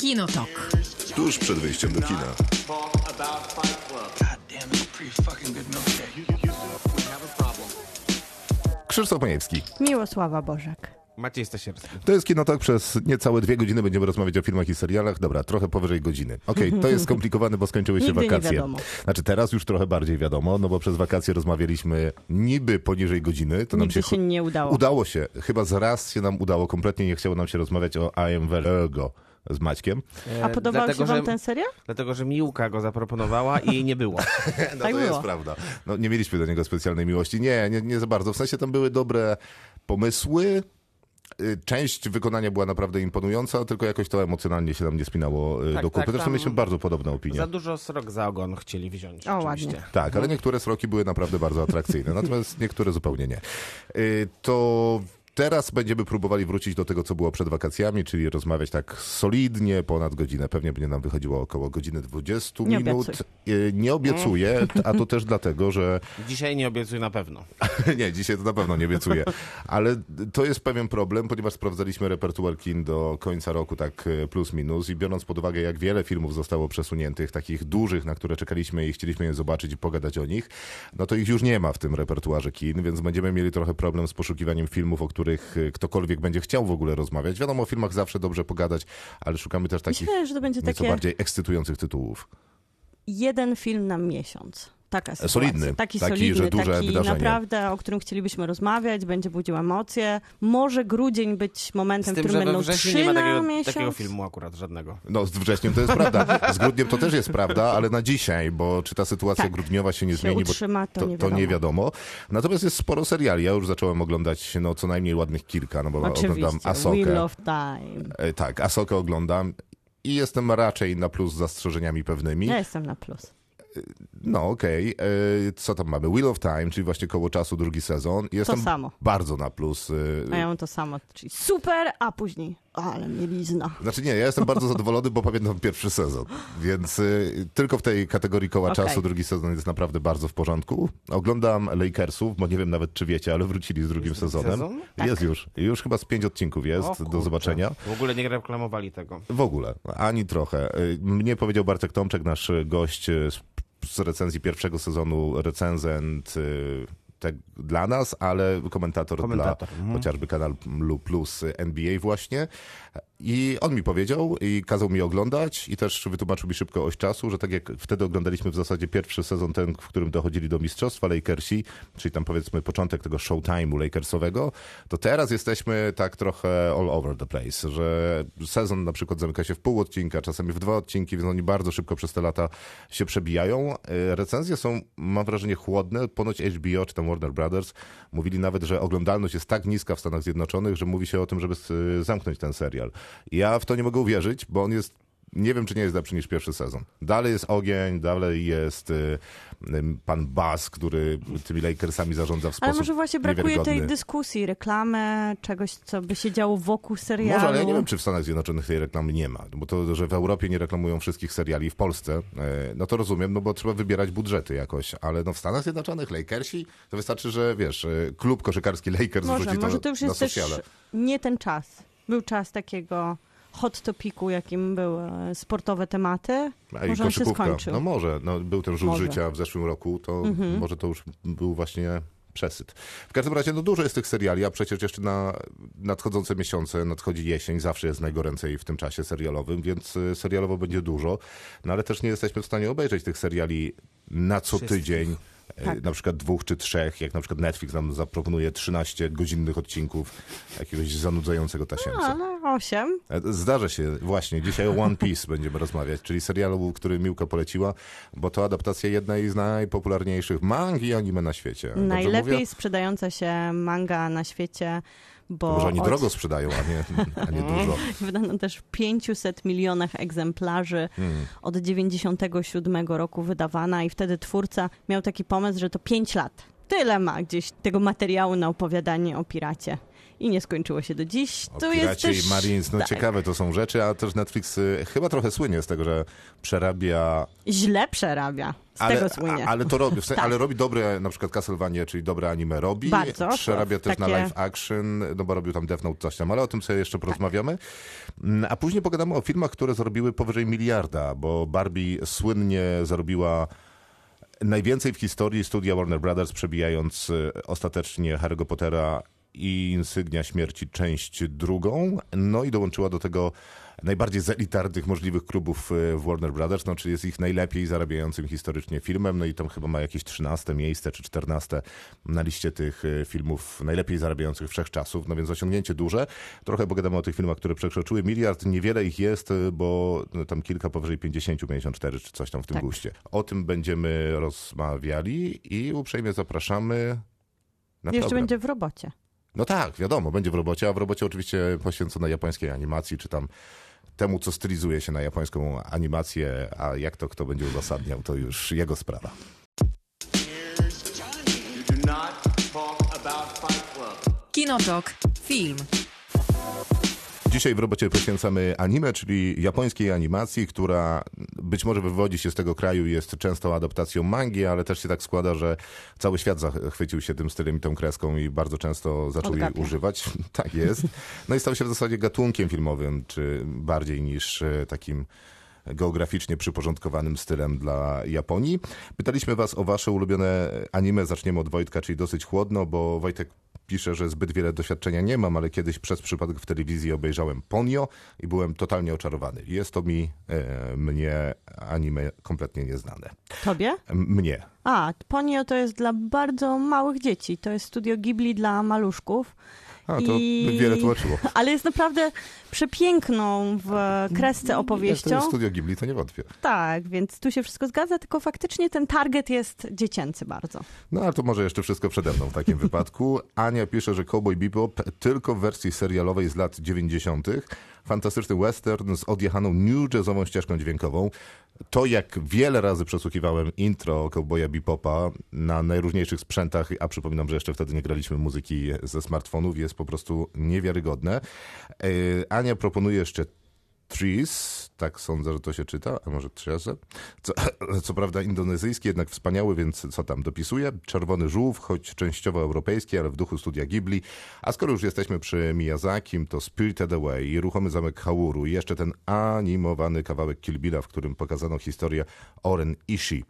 Kinotok. Tuż przed wyjściem do kina. Krzysztof Majewski. Miłosława Bożek. Maciej Stasierski. To jest Kinotok. Przez niecałe dwie godziny będziemy rozmawiać o filmach i serialach. Dobra, trochę powyżej godziny. Okej, to jest skomplikowane, bo skończyły się Nigdy nie wakacje. wiadomo. Znaczy teraz już trochę bardziej wiadomo, no bo przez wakacje rozmawialiśmy niby poniżej godziny. To nam Nigdy się nie udało. Udało się. Chyba zaraz się nam udało. Kompletnie nie chciało nam się rozmawiać o I am Vergo z Maćkiem. A E, podobał dlatego, się wam że, ten serial? Dlatego, że Miłka go zaproponowała i jej nie było. No Tak to jest było. prawda. No, nie mieliśmy do niego specjalnej miłości. Nie, nie, nie za bardzo. W sensie tam były dobre pomysły. Y, Część wykonania była naprawdę imponująca, tylko jakoś to emocjonalnie się nam nie spinało y, Tak, do kupy. tak, Zresztą mieliśmy bardzo podobne opinie. Za dużo srok za ogon chcieli wziąć. O, oczywiście. ładnie. Tak, ale niektóre sroki były naprawdę bardzo atrakcyjne, natomiast niektóre zupełnie nie. Y, To teraz będziemy próbowali wrócić do tego, co było przed wakacjami, czyli rozmawiać tak solidnie, ponad godzinę. Pewnie będzie nam wychodziło około godziny 20 Nie minut. obiecuj. Y, Nie obiecuję, a to też dlatego, że Dzisiaj nie obiecuję na pewno. nie, dzisiaj to na pewno nie obiecuję. Ale to jest pewien problem, ponieważ sprawdzaliśmy repertuar kin do końca roku, tak e, plus minus i biorąc pod uwagę, jak wiele filmów zostało przesuniętych, takich dużych, na które czekaliśmy i chcieliśmy je zobaczyć i pogadać o nich, no to ich już nie ma w tym repertuarze kin, więc będziemy mieli trochę problem z poszukiwaniem filmów, o których e, ktokolwiek będzie chciał w ogóle rozmawiać. Wiadomo, o filmach zawsze dobrze pogadać, ale szukamy też takich Myślę, że to będzie nieco takie bardziej ekscytujących tytułów. jeden film na miesiąc. Taka sytuacja. solidny. Taki, Taki, solidny, że duże taki wydarzenie. naprawdę, o którym chcielibyśmy rozmawiać, będzie budził emocje. Może grudzień być Z momentem, w tym, którym że we będą trzy nie ma na takiego, miesiąc. takiego filmu akurat żadnego. No, z wrześniem to jest prawda. Z grudniem to też jest prawda, ale na dzisiaj, bo czy ta sytuacja Tak. grudniowa się nie Się zmieni, bo utrzyma, to to, nie to nie wiadomo. Natomiast jest sporo seriali. Ja już zacząłem oglądać no, co najmniej ładnych kilka, no bo oglądam Oczywiście. Wheel Asokę. of Time. E, Tak, Asokę oglądam i jestem raczej na plus z zastrzeżeniami pewnymi. Ja jestem na plus. No okej, E, co tam mamy? Wheel of Time, czyli właśnie koło czasu drugi sezon. Jestem samo. bardzo na plus. e, A ja mam to samo, czyli super, a później, ale mielizna. Znaczy nie, ja jestem bardzo zadowolony, bo pamiętam pierwszy sezon, więc y, tylko w tej kategorii koła Okej. czasu drugi sezon jest naprawdę bardzo w porządku. Oglądam Lakersów, bo nie wiem nawet czy wiecie, ale wrócili z drugim Jest sezonem. sezon? Jest już. Już chyba z pięć odcinków jest O do zobaczenia. W ogóle nie reklamowali tego. W ogóle, ani trochę. Y, Mnie powiedział Bartek Tomczek, nasz gość y, z, z recenzji pierwszego sezonu, recenzent y, te, dla nas, ale komentator, Komentator, dla mhm. chociażby kanal Plus NBA właśnie. I on mi powiedział i kazał mi oglądać i też wytłumaczył mi szybko oś czasu, że tak jak wtedy oglądaliśmy w zasadzie pierwszy sezon, ten, w którym dochodzili do mistrzostwa Lakersi, czyli tam powiedzmy początek tego showtime'u Lakersowego, to teraz jesteśmy tak trochę all over the place, że sezon na przykład zamyka się w pół odcinka, czasami w dwa odcinki, więc oni bardzo szybko przez te lata się przebijają. E, Recenzje są, mam wrażenie, chłodne. Ponoć HBO czy tam Warner Brothers mówili nawet, że oglądalność jest tak niska w Stanach Zjednoczonych, że mówi się o tym, żeby e, zamknąć ten serial. Ja w to nie mogę uwierzyć, bo on jest nie wiem, czy nie jest lepszy niż pierwszy sezon. Dalej jest ogień, dalej jest y, y, pan Bas, który tymi Lakersami zarządza w sposób Ale może właśnie brakuje tej dyskusji, reklamy, czegoś, co by się działo wokół serialu. Może, ale ja nie wiem, czy w Stanach Zjednoczonych tej reklamy nie ma. Bo to, że w Europie nie reklamują wszystkich seriali w Polsce, e, no to rozumiem, no bo trzeba wybierać budżety jakoś. Ale no w Stanach Zjednoczonych Lakersi, to wystarczy, że wiesz, e, klub koszykarski Lakers Może, wrzuci może to, to już na jest też sociale. nie ten czas. Był czas takiego hot topiku, jakim były sportowe tematy. A i Może on się skończył. No może, no, był ten rzut Może. Mhm. życia w zeszłym roku, to może to już był właśnie przesyt. W każdym razie, no dużo jest tych seriali, a przecież jeszcze na nadchodzące miesiące, nadchodzi jesień, zawsze jest najgoręcej w tym czasie serialowym, więc y, serialowo będzie dużo, no ale też nie jesteśmy w stanie obejrzeć tych seriali na co Wszystkich. tydzień. Tak. Na przykład dwóch czy trzech, jak na przykład Netflix nam zaproponuje 13 godzinnych odcinków jakiegoś zanudzającego tasiemca. Ale osiem. E, Zdarza się, właśnie. Dzisiaj o One Piece będziemy rozmawiać, czyli serialu, który Miłka poleciła, bo to adaptacja jednej z najpopularniejszych mang i anime na świecie. Najlepiej sprzedająca się manga na świecie, bo Może oni od- drogo sprzedają, a nie, a nie dużo. wydano też w 500 milionach egzemplarzy Hmm. od 97 roku wydawana i wtedy twórca miał taki pomysł, że to 5 lat. tyle ma gdzieś tego materiału na opowiadanie o piracie. I nie skończyło się do dziś. O Piracie jest też... Marines, no tak, ciekawe to są rzeczy, a też Netflix y, chyba trochę słynie z tego, że przerabia Źle przerabia. Z ale, tego słynie. ale to robi, w sensie, Tak. ale robi dobre, na przykład Castlevania, czyli dobre anime robi. Bardzo, Przerabia też na takie- live action, no bo robił tam Death Note coś tam, ale o tym sobie jeszcze porozmawiamy. Mm, A później pogadamy o filmach, które zarobiły powyżej miliarda, bo Barbie słynnie zarobiła najwięcej w historii studia Warner Brothers, przebijając y, ostatecznie Harry'ego Pottera i Insygnia Śmierci część drugą, no i dołączyła do tego najbardziej z elitarnych możliwych klubów w Warner Brothers, no czyli jest ich najlepiej zarabiającym historycznie filmem, no i tam chyba ma jakieś 13 miejsce czy 14 na liście tych y, filmów najlepiej zarabiających wszechczasów, no więc osiągnięcie duże. Trochę pogadamy o tych filmach, które przekroczyły miliard, niewiele ich jest, y, bo no, tam kilka powyżej 50, 54 czy coś tam w tym Tak. guście. O tym będziemy rozmawiali i uprzejmie zapraszamy na Jeszcze program. będzie w robocie. No tak, wiadomo, będzie w robocie, a w robocie oczywiście poświęcona japońskiej animacji, czy tam temu, co stylizuje się na japońską animację, a jak to kto będzie uzasadniał, to już jego sprawa. Kinotok. Film. Dzisiaj w robocie poświęcamy anime, czyli japońskiej animacji, która być może wywodzi się z tego kraju jest często adaptacją mangi, ale też się tak składa, że cały świat zachwycił się tym stylem i tą kreską i bardzo często zaczął jej Odgapia. używać. Tak jest. No i stał się w zasadzie gatunkiem filmowym, czy bardziej niż e, takim geograficznie przyporządkowanym stylem dla Japonii. Pytaliśmy was o wasze ulubione anime. Zaczniemy od Wojtka, czyli dosyć chłodno, bo Wojtek pisze, że zbyt wiele doświadczenia nie mam, ale kiedyś przez przypadek w telewizji obejrzałem Ponio i byłem totalnie oczarowany. Jest to mi, e, mnie anime kompletnie nieznane. Tobie? Mnie. A, Ponio to jest dla bardzo małych dzieci. To jest studio Ghibli dla maluszków. A, to I- by wiele tłoczyło. Ale jest naprawdę przepiękną w kresce Jak to opowieścią. studio Ghibli, to nie wątpię. Tak, więc tu się wszystko zgadza, tylko faktycznie ten target jest dziecięcy bardzo. No ale to może jeszcze wszystko przede mną w takim wypadku. Ania pisze, że Cowboy Bebop tylko w wersji serialowej z lat 90. Fantastyczny western z odjechaną new jazzową ścieżką dźwiękową. To jak wiele razy przesłuchiwałem intro Cowboya Bebopa na najróżniejszych sprzętach, a przypominam, że jeszcze wtedy nie graliśmy muzyki ze smartfonów, jest po prostu niewiarygodne. Yy, Ania proponuje jeszcze Trees, tak sądzę, że to się czyta, a może Treze. Co, co prawda indonezyjski, jednak wspaniały, więc co tam dopisuje? Czerwony żółw, choć częściowo europejski, ale w duchu studia Ghibli. A skoro już jesteśmy przy Miyazakim, to Spirited Away Ruchomy Zamek Hauru i jeszcze ten animowany kawałek Kill Billa, w którym pokazano historię Oren Ishii.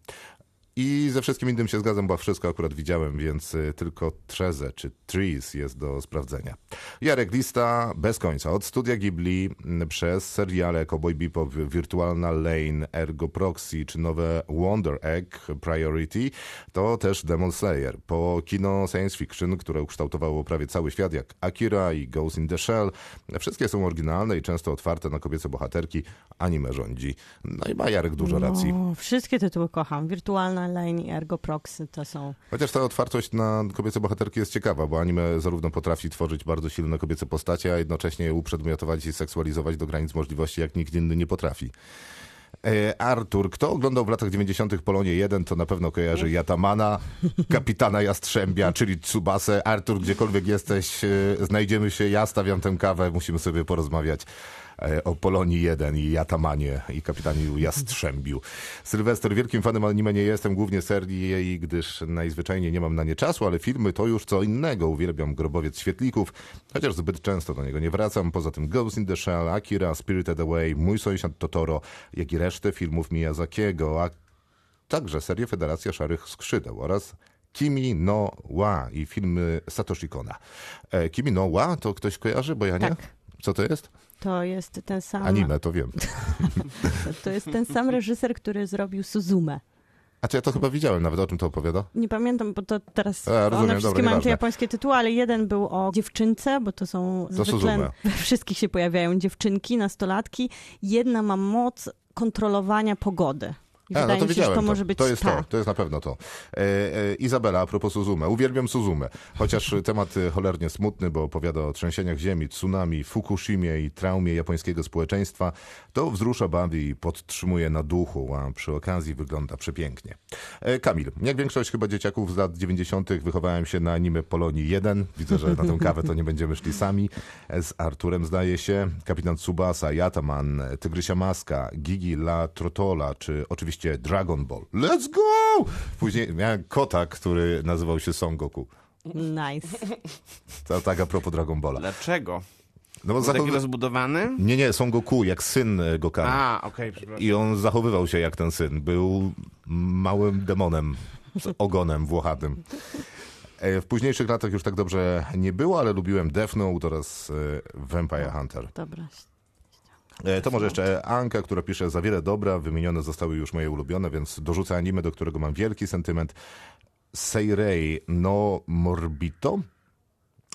I ze wszystkim innym się zgadzam, bo wszystko akurat widziałem, więc y, tylko Treze czy Trees jest do sprawdzenia. Jarek Lista bez końca. Od studia Ghibli m, przez seriale Cowboy Bebop, Wirtualna Lane, Ergo Proxy czy nowe Wonder Egg Priority, to też Demon Slayer. Po kino science fiction, które ukształtowało prawie cały świat, jak Akira i Ghost in the Shell, wszystkie są oryginalne i często otwarte na kobiece bohaterki. Anime rządzi. No i ma Jarek dużo racji. O, wszystkie tytuły kocham. Wirtualna Lane i Ergo Proxy to są... Chociaż ta otwartość na kobiece bohaterki jest ciekawa, bo anime zarówno potrafi tworzyć bardzo silne kobiece postacie, a jednocześnie je uprzedmiotować i seksualizować do granic możliwości, jak nikt inny nie potrafi. E, Artur, kto oglądał w latach 90. Polonie 1, to na pewno kojarzy Jatamana, kapitana Jastrzębia, czyli Tsubasę. Artur, gdziekolwiek jesteś, e, znajdziemy się, ja stawiam tę kawę, musimy sobie porozmawiać o Polonii 1 i Jatamanie i kapitaniu Jastrzębiu. Sylwester, wielkim fanem anime nie jestem, głównie serii jej, gdyż najzwyczajniej nie mam na nie czasu, ale filmy to już co innego. Uwielbiam Grobowiec Świetlików, chociaż zbyt często do niego nie wracam. Poza tym Ghost in the Shell, Akira, Spirited Away, Mój sąsiad Totoro, jak i resztę filmów Miyazakiego, a także serię Federacja Szarych Skrzydeł oraz Kimi no Wa i filmy Satoshi Kona. E, Kimi no Wa to ktoś kojarzy, bo ja nie? Tak. Co to jest? To jest ten sam... Anime, to wiem. To jest ten sam reżyser, który zrobił Suzume. A czy ja to chyba widziałem, nawet o czym to opowiada? Nie pamiętam, bo to teraz A, rozumiem, one dobra, wszystkie mają te japońskie tytuły, ale jeden był o dziewczynce, bo to są To zwykle we wszystkich się pojawiają dziewczynki, nastolatki. Jedna ma moc kontrolowania pogody. A, no to się, wiedziałem. to może być to jest ta. to, to jest na pewno to. E, e, Izabela, a propos Suzume. Uwielbiam Suzume. Chociaż temat e, cholernie smutny, bo opowiada o trzęsieniach ziemi, tsunami, Fukushimie i traumie japońskiego społeczeństwa, to wzrusza, bawi i podtrzymuje na duchu, a przy okazji wygląda przepięknie. E, Kamil, jak większość chyba dzieciaków z lat 90. wychowałem się na anime Polonii 1. Widzę, że na tę kawę to nie będziemy szli sami. E, Z Arturem zdaje się, Kapitan Tsubasa, Yataman, Tygrysia Maska, Gigi La Trotola, czy oczywiście Dragon Ball. Let's go! Później miałem kota, który nazywał się Son Goku. Nice. To tak a propos Dragon Balla. Dlaczego? No bo Był taki zachowy... rozbudowany? Nie, nie, Son Goku, jak syn e, Gokana. A, okej, przepraszam. I on zachowywał się jak ten syn. Był małym demonem z ogonem włochatym. E, W późniejszych latach już tak dobrze nie było, ale lubiłem Death Note oraz e, Vampire Hunter. Dobra. E, To może jeszcze Anka, która pisze za wiele dobra, wymienione zostały już moje ulubione, więc dorzucę anime, do którego mam wielki sentyment. Seirei no Morbito?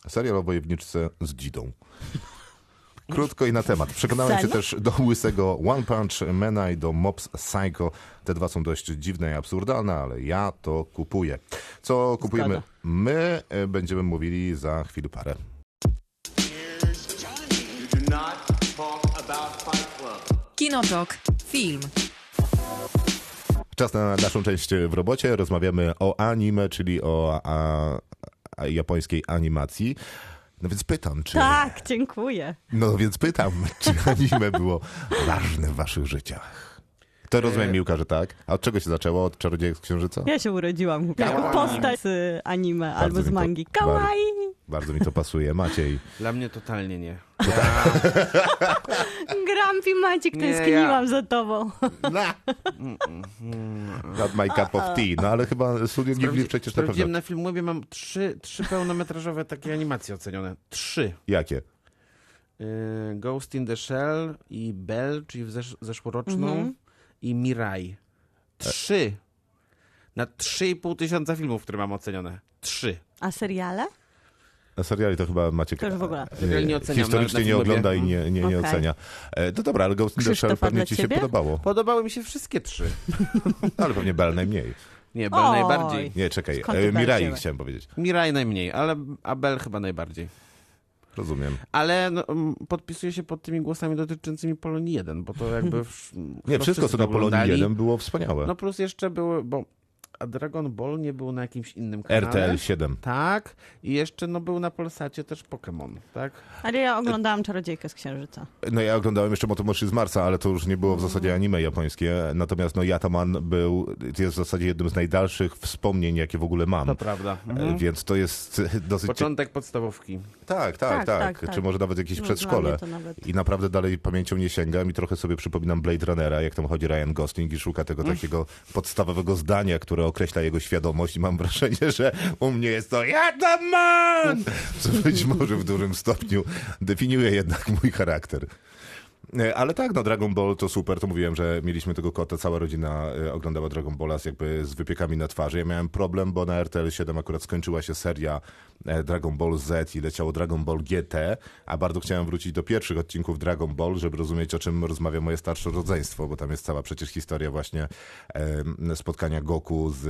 Serial o wojowniczce z dzidą. Krótko i na temat. Przekonałem się też do łysego One Punch Mana i do Mops Psycho. Te dwa są dość dziwne i absurdalne, ale ja to kupuję. Co kupujemy my, e, będziemy mówili za chwilę parę. Kinotok. Film. Czas na naszą część w robocie. Rozmawiamy o anime, czyli o a, a japońskiej animacji. No więc pytam, czy. Tak, dziękuję. No więc pytam, czy anime było ważne w waszych życiach? To rozumiem, Miłka, że tak. A od czego się zaczęło? Od Czarodziejek z Księżyca? Ja się urodziłam jako postać z anime albo mi z to- mangi. bardzo- Kawaii! Bardzo mi to pasuje. Maciej. Dla mnie totalnie nie. Grumpy Maciek, Nie, tęskniłam ja- za tobą. Not my cup of tea. No ale chyba Studio Ghibli przecież na Sprawdziłem pewno... na filmie, mam trzy, trzy pełnometrażowe takie animacje ocenione. Trzy. Jakie? Y, Ghost in the Shell i Bell, czyli w zesz zeszłoroczną Mhm. I Mirai. Trzy. Na 3,5 tysiąca filmów, które mam ocenione. Trzy. A seriale? Na seriali to chyba Maciek To już w ogóle. Seriali nie oceniam, historycznie nie na ogląda i nie, nie, nie Okej. ocenia. E, No dobra, ale Ghost in the Shell pewnie dla ci się ciebie? podobało. Podobały mi się wszystkie trzy. Ale pewnie Bell najmniej. Nie, Bell Oj. najbardziej. Nie, czekaj. Skąd ty E, Mirai chciałem powiedzieć. Mirai najmniej, ale a Bell chyba najbardziej. Rozumiem. Ale no, podpisuję się pod tymi głosami dotyczącymi Polonii 1, bo to jakby... W, Nie, wszystko co na Polonii oglądali. 1 było wspaniałe. No plus jeszcze były, bo a Dragon Ball nie był na jakimś innym kanale. RTL 7. Tak, i jeszcze no był na Polsacie też Pokémon, tak? Ale ja oglądałam Czarodziejkę z Księżyca. No ja oglądałem jeszcze Motomoshi z Marsa, ale to już nie było w zasadzie anime japońskie. Natomiast no Yataman był, jest w zasadzie jednym z najdalszych wspomnień, jakie w ogóle mam. To prawda. E, Mhm. Więc to jest dosyć... Początek podstawówki. Tak, tak, tak, Tak, tak, tak. Czy może nawet jakieś No, przedszkole. nawet- I naprawdę dalej pamięcią nie sięgam i trochę sobie przypominam Blade Runnera, jak tam chodzi Ryan Gosling i szuka tego takiego podstawowego zdania, które określa jego świadomość i mam wrażenie, że u mnie jest to Yataman! Co być może w dużym stopniu definiuje jednak mój charakter. E, Ale tak, no Dragon Ball to super, to mówiłem, że mieliśmy tego kota, cała rodzina e, oglądała Dragon Balla z jakby z wypiekami na twarzy. Ja miałem problem, bo na RTL 7 akurat skończyła się seria e, Dragon Ball Z i leciało Dragon Ball GT, a bardzo chciałem wrócić do pierwszych odcinków Dragon Ball, żeby rozumieć o czym rozmawia moje starsze rodzeństwo, bo tam jest cała przecież historia właśnie spotkania Goku z,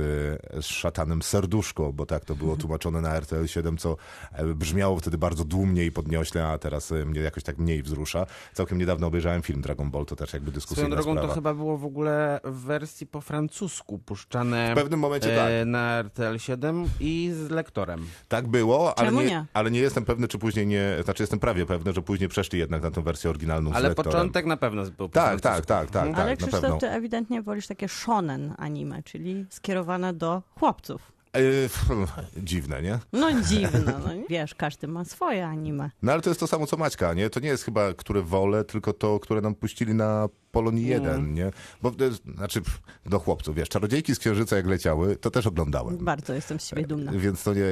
z szatanem Serduszko, bo tak to było tłumaczone na RTL 7, co brzmiało wtedy bardzo dumnie i podniośle, a teraz mnie jakoś tak mniej wzrusza. Całkiem niedawno obejrzałem film Dragon Ball, to też jakby Swoją dyskusyjna drogą sprawa. to chyba było w ogóle w wersji po francusku puszczane W pewnym momencie tak. e, na RTL 7 i z lektorem. Tak było, ale Czemu nie, nie? ale nie jestem pewny, czy później nie, znaczy jestem prawie pewny, że później przeszli jednak na tę wersję oryginalną z Ale lektorem. początek na pewno był po Tak, tak, tak, tak, Mhm. tak, Ale na Krzysztof, pewno. ty ewidentnie wolisz takie shonen anime, czyli skierowane do chłopców. E, dziwne, nie? No dziwne, no. wiesz, każdy ma swoje anime. No ale to jest to samo co Maćka, nie? To nie jest chyba, które wolę, tylko to, które nam puścili na Polonii 1, nie? Bo, to jest- znaczy, do chłopców, wiesz, Czarodziejki z Księżyca jak leciały, to też oglądałem. Bardzo jestem z siebie dumna. Więc to nie...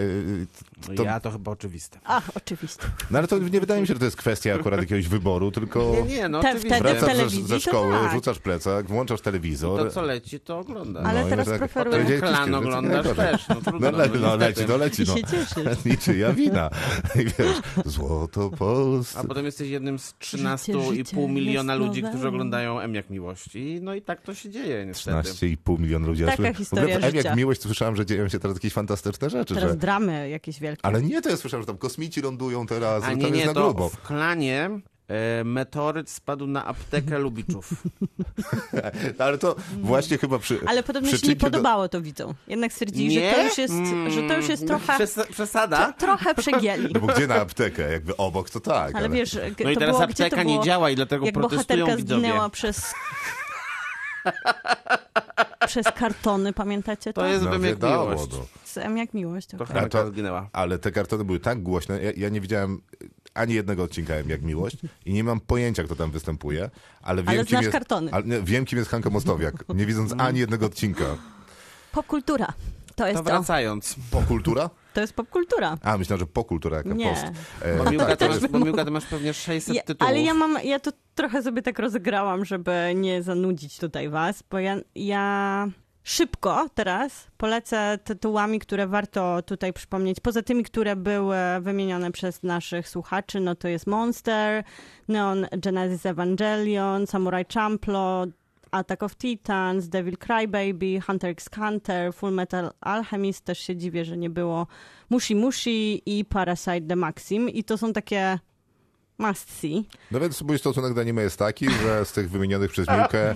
To, Ja to chyba oczywiste. Ach, oczywiście. no ale to nie wydaje mi się, że to jest kwestia akurat jakiegoś wyboru, tylko... Nie, nie, no Te- oczywiście. wtedy w Wracasz ze, ze szkoły, tak. rzucasz plecak, włączasz telewizor. To co leci, to oglądasz. Ale No i teraz tak- preferuję- klan oglądasz też, No, trudno, No, le, no leci, no leci, I no. się cieszysz. Niczyja wina. I wiesz, złoto Polsce. A potem jesteś jednym z Życie, 13,5 życie miliona ludzi, którzy oglądają M jak miłości. No i tak to się dzieje niestety. 13,5 miliona ludzi. Taka Ja słyszę- historia w ogóle, życia. jak miłość, to słyszałem, że dzieją się teraz jakieś fantastyczne rzeczy. Teraz Że... dramy jakieś wielkie. Ale nie, to ja słyszałem, że tam kosmici lądują teraz, A nie, tam jest nie, na to grubo. w klanie meteoryt spadł na aptekę Lubiczów. Ale to właśnie chyba przy. Ale podobno się nie do- podobało to widzom. Jednak stwierdzili, że to już jest, że to już jest trochę, Przes- przesada? trochę przegięli. No bo gdzie na aptekę? Jakby obok to tak. Ale wiesz, No i to teraz było, to apteka było, nie działa i dlatego jak protestują bohaterka widzowie. zginęła przez przez kartony, pamiętacie to? To jest No, M jak wiadomo, miłość. no. Z M jak miłość. To okej. A to-. Ale te kartony były tak głośne, ja, ja nie widziałem ani jednego odcinka jak Miłość i nie mam pojęcia, kto tam występuje, ale wiem, Ale kim jest, kartony. Ale, nie, wiem, kim jest Hanka Mostowiak, nie widząc ani jednego odcinka. Popkultura. To jest To to. wracając. Pokultura? To jest popkultura. A, myślałem, że pokultura jaka Nie. post. E, Bo Miłka, tak, to masz, jest, bo Miłka, ty masz pewnie 600 Ja, tytułów. ale ja mam, ja to trochę sobie tak rozegrałam, żeby nie zanudzić tutaj was, bo ja, ja szybko teraz. Polecę tytułami, które warto tutaj przypomnieć. Poza tymi, które były wymienione przez naszych słuchaczy, no to jest Monster, Neon Genesis Evangelion, Samurai Champloo, Attack of Titans, Devil Crybaby, Hunter x Hunter, Full Metal Alchemist, też się dziwię, że nie było Mushi Mushi i Parasite the Maxim. I to są takie must see. no więc mój stosunek do anime jest taki, że z tych wymienionych przez Miłkę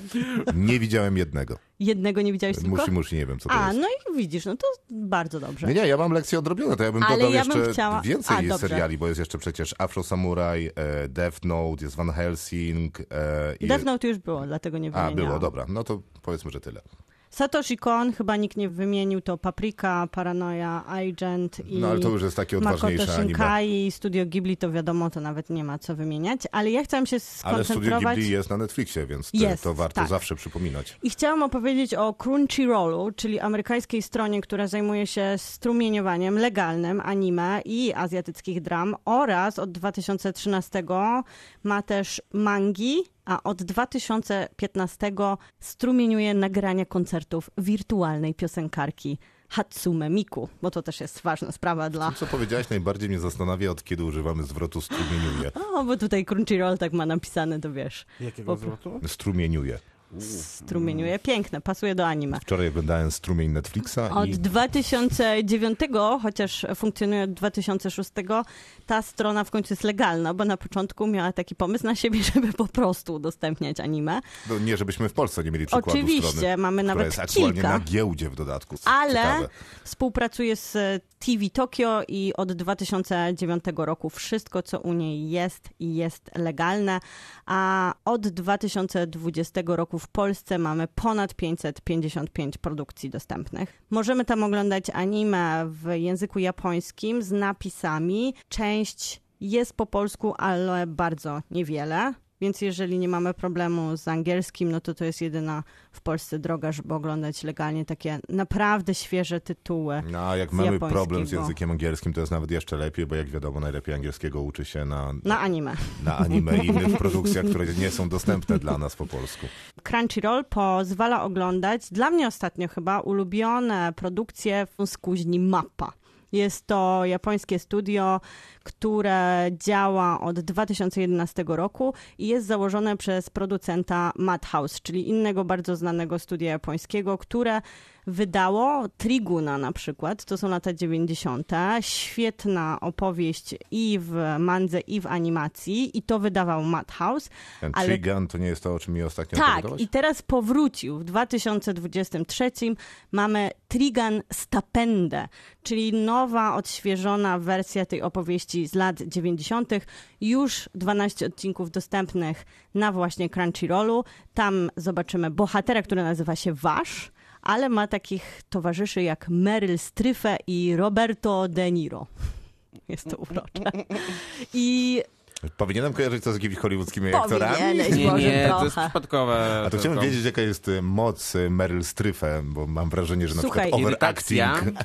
nie widziałem jednego. Jednego nie widziałeś tylko? Musi, musi, nie wiem co to A, jest. no i widzisz, no to bardzo dobrze. Nie, nie, ja mam lekcję odrobione, to ja bym Ale dodał ja jeszcze chciała- więcej A, seriali, bo jest jeszcze przecież Afro Samurai, e, Death Note, jest Van Helsing. E, i- Death Note już było, dlatego nie A, wymieniałam. było, dobra. No to powiedzmy, że tyle. Satoshi Kon, chyba nikt nie wymienił, to Paprika, Paranoia, Agent i No ale to już jest takie Makoto odważniejsze anime. Shinkai, Studio Ghibli, to wiadomo, to nawet nie ma co wymieniać, ale ja chciałam się Ale Studio skoncentrować... Ghibli jest na Netflixie, więc to, Jest, to warto tak. zawsze przypominać. I chciałam opowiedzieć o Crunchyrollu, czyli amerykańskiej stronie, która zajmuje się strumieniowaniem legalnym anime i azjatyckich dram oraz od 2013 ma też mangi, a od 2015 strumieniuje nagrania koncertów wirtualnej piosenkarki Hatsume Miku, bo to też jest ważna sprawa dla... Co powiedziałeś najbardziej mnie zastanawia, od kiedy używamy zwrotu strumieniuje. O, bo tutaj Crunchyroll tak ma napisane, to wiesz. Jakiego Po- zwrotu? Strumieniuje. Strumieniuje. Piękne, pasuje do anime. Wczoraj oglądałem strumień Netflixa Od i 2009, chociaż funkcjonuje od 2006, ta strona w końcu jest legalna, bo na początku miała taki pomysł na siebie, żeby po prostu udostępniać anime. no, nie, żebyśmy w Polsce nie mieli przykładu Oczywiście, strony, mamy nawet jest aktualnie kilka. na giełdzie w dodatku. Ale Ciekawe. współpracuje z TV Tokyo i od 2009 roku wszystko, co u niej jest jest legalne, a od 2020 roku w Polsce mamy ponad 555 produkcji dostępnych. Możemy tam oglądać anime w języku japońskim z napisami. Część jest po polsku, ale bardzo niewiele. Więc jeżeli nie mamy problemu z angielskim, no to to jest jedyna w Polsce droga, żeby oglądać legalnie takie naprawdę świeże tytuły. No, a jak mamy problem z językiem angielskim, to jest nawet jeszcze lepiej, bo jak wiadomo, najlepiej angielskiego uczy się na, Na anime. na anime i innych produkcjach, które nie są dostępne dla nas po polsku. Crunchyroll pozwala oglądać, dla mnie ostatnio chyba, ulubione produkcje z kuźni Mappa. Jest to japońskie studio, które działa od 2011 roku i jest założone przez producenta Madhouse, czyli innego bardzo znanego studia japońskiego, które wydało Triguna na przykład, to są lata 90. Świetna opowieść i w mandze, i w animacji i to wydawał Madhouse. Ten Ale- Trigun to nie jest to, o czym mi ostatnio Tak, i teraz powrócił. W 2023 mamy Trigan Stapende, czyli nowa, odświeżona wersja tej opowieści z lat 90. Już 12 odcinków dostępnych na właśnie Crunchyrollu. Tam zobaczymy bohatera, który nazywa się Wasz, ale ma takich towarzyszy jak Meryl Streep i Roberto De Niro. Jest to urocze. I Powinienem kojarzyć to z jakimiś hollywoodzkimi aktorami? Nie, może nie, to jest przypadkowe. A to chciałbym tylko. wiedzieć, jaka jest y, moc y, Meryl Streep'em, bo mam wrażenie, że na Słuchaj, przykład overacting...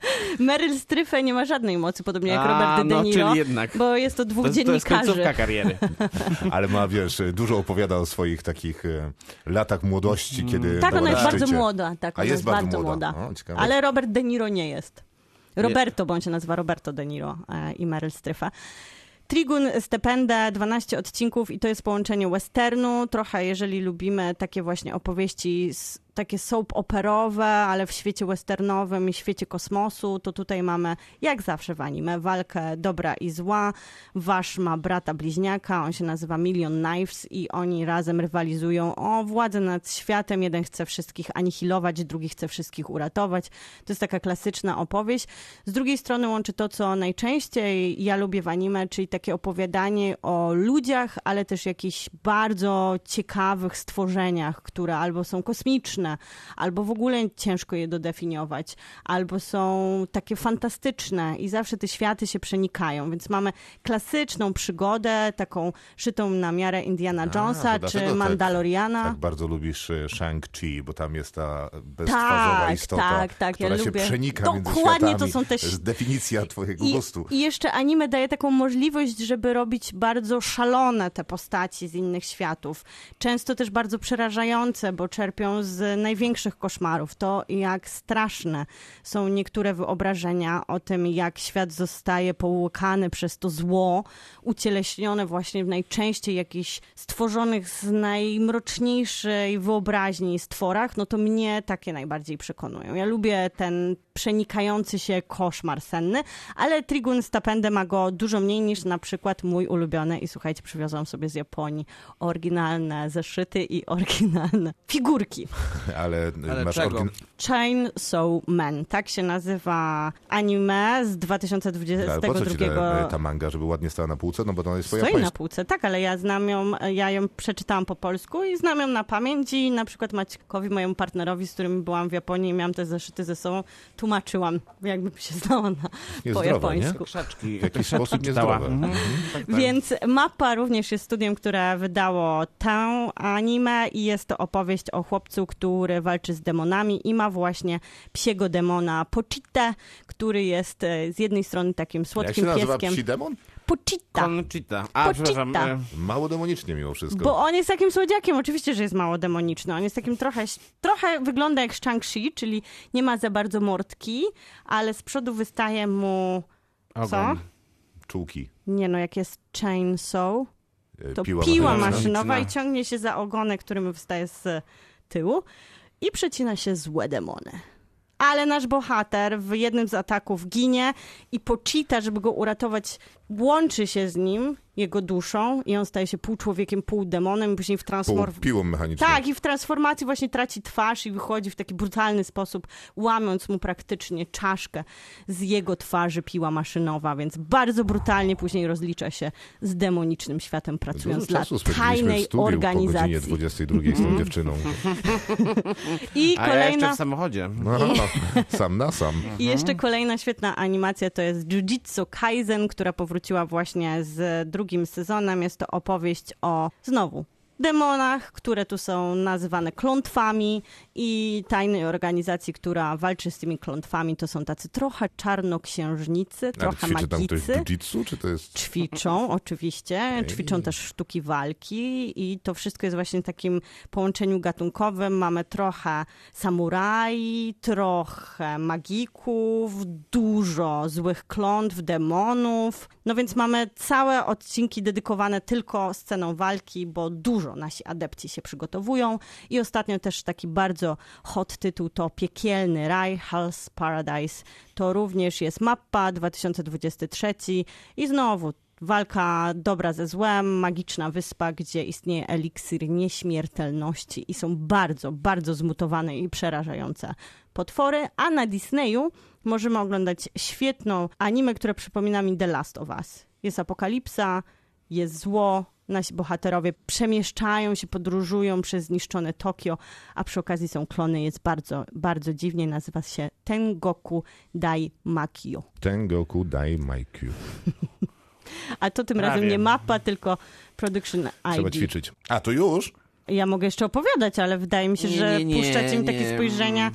Meryl Streep nie ma żadnej mocy, podobnie jak A, Robert De no, Niro, czyli jednak. bo jest to dwóch To, to jest dziennikarzy. końcówka kariery. Ale ma, wiesz, dużo opowiada o swoich takich e, latach młodości, kiedy tak, była ona na jest bardzo młoda. Tak, A ona jest bardzo młoda. O, ciekawe. Ale Robert De Niro nie jest. Roberto, bo on się nazywa Roberto De Niro e, i Meryl Streepa. Trigun Stepende, 12 odcinków i to jest połączenie westernu, trochę jeżeli lubimy takie właśnie opowieści, s- takie soap operowe, ale w świecie westernowym i świecie kosmosu, to tutaj mamy jak zawsze w anime walkę dobra i zła. Wasz ma brata bliźniaka, on się nazywa Million Knives i oni razem rywalizują o władzę nad światem. Jeden chce wszystkich anihilować, drugi chce wszystkich uratować. To jest taka klasyczna opowieść. Z drugiej strony łączy to, co najczęściej ja lubię w anime, czyli takie opowiadanie o ludziach, ale też jakichś bardzo ciekawych stworzeniach, które albo są kosmiczne, albo w ogóle ciężko je dodefiniować, albo są takie fantastyczne i zawsze te światy się przenikają. Więc mamy klasyczną przygodę, taką szytą na miarę Indiana A, Jonesa dlatego czy tak- Mandaloriana. Tak bardzo lubisz e, Shang-Chi, bo tam jest ta beztwarzowa Tak, istota, tak, tak, ja która się lubię. przenika między Dokładnie to są te definicja twojego I, gustu. I jeszcze anime daje taką możliwość, żeby robić bardzo szalone te postaci z innych światów. Często też bardzo przerażające, bo czerpią z największych koszmarów. To, jak straszne są niektóre wyobrażenia o tym, jak świat zostaje połykany przez to zło, ucieleśnione właśnie w najczęściej jakichś stworzonych z najmroczniejszej wyobraźni stworach, no to mnie takie najbardziej przekonują. Ja lubię ten przenikający się koszmar senny, ale Trigun Stapende ma go dużo mniej niż na przykład mój ulubiony i słuchajcie, przywiozłam sobie z Japonii oryginalne zeszyty i oryginalne figurki. Ale, Ale masz czego? orygin- Chainsaw Man, tak się nazywa anime z Ale po co 2022 ci ta, ta manga, żeby ładnie stała na półce? No bo to jest po Stoi na japońsku. półce, tak, ale ja znam ją, ja ją przeczytałam po polsku i znam ją na pamięć i na przykład Maćkowi, mojemu partnerowi, z którym byłam w Japonii i miałam te zeszyty ze sobą, tłumaczyłam, jakbym się znała na, po Niezdrowe, nie? japońsku. Krzaczki. W jakiś krzaczki sposób czytała. niezdrowe. Mhm. Tak, tak. Więc Mappa również jest studiem, które wydało tę anime i jest to opowieść o chłopcu, który walczy z demonami i ma właśnie psiego demona Pochitę, który jest e, z jednej strony takim Jak się słodkim nazywa pieskiem. psi demon? Pochita. Conchita. A, Pochita. przepraszam. e, Mało demonicznie mimo wszystko. Bo on jest takim słodziakiem, oczywiście, że jest mało demoniczny. On jest takim trochę, trochę wygląda jak Shang-Chi, czyli nie ma za bardzo mordki, ale z przodu wystaje mu, co? Ogon. Czułki. Nie no, jak jest chainsaw, e, to piła, piła, mechaniczna. maszynowa i ciągnie się za ogonek, którym wystaje z tyłu i przecina się złe demony. Ale nasz bohater w jednym z ataków ginie i Pochita, żeby go uratować, łączy się z nim, jego duszą i on staje się pół człowiekiem, pół demonem i później w Pół transform... piłą mechaniczną. Tak, i w transformacji właśnie traci twarz i wychodzi w taki brutalny sposób, łamiąc mu praktycznie czaszkę z jego twarzy piła maszynowa, więc bardzo brutalnie później rozlicza się z demonicznym światem, pracując Dużo dla tajnej studiu po godzinie organizacji. 22 z tą dziewczyną. I A ja jeszcze kolejna, w samochodzie. No, sam na sam. I jeszcze kolejna świetna animacja to jest Jujutsu Kaisen, która powróciła właśnie z drugim sezonem. Jest to opowieść o znowu demonach, które tu są nazywane klątwami i tajnej organizacji, która walczy z tymi klątwami. To są tacy trochę czarnoksiężnicy, Ale trochę ćwiczy tam ktoś magicy. jiu-jitsu, czy to jest... Ćwiczą, oczywiście. Ej. Ćwiczą też sztuki walki i to wszystko jest właśnie w takim połączeniu gatunkowym. Mamy trochę samuraj, trochę magików, dużo złych klątw, demonów. No więc mamy całe odcinki dedykowane tylko sceną walki, bo dużo nasi adepci się przygotowują. I ostatnio też taki bardzo hot tytuł to Piekielny Raj, Hell's Paradise. To również jest mappa 2023 i znowu walka dobra ze złem, magiczna wyspa, gdzie istnieje eliksir nieśmiertelności i są bardzo, bardzo zmutowane i przerażające potwory, a na Disneyu możemy oglądać świetną animę, która przypomina mi The Last of Us. Jest apokalipsa, jest zło, nasi bohaterowie przemieszczają się, podróżują przez zniszczone Tokio, a przy okazji są klony, jest bardzo, bardzo dziwnie, nazywa się Tengoku Dai Makio. Tengoku Dai Maikyu. A to tym Prawie. razem nie mapa, tylko Production Trzeba ID. ćwiczyć. A, to już? Ja mogę jeszcze opowiadać, ale wydaje mi się, Nie, że nie, nie, puszczacie mi takie spojrzenia,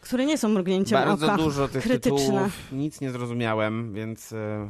które nie są mrugnięciem Bardzo oka. dużo tych Krytyczne. tytułów, nic nie zrozumiałem, więc e,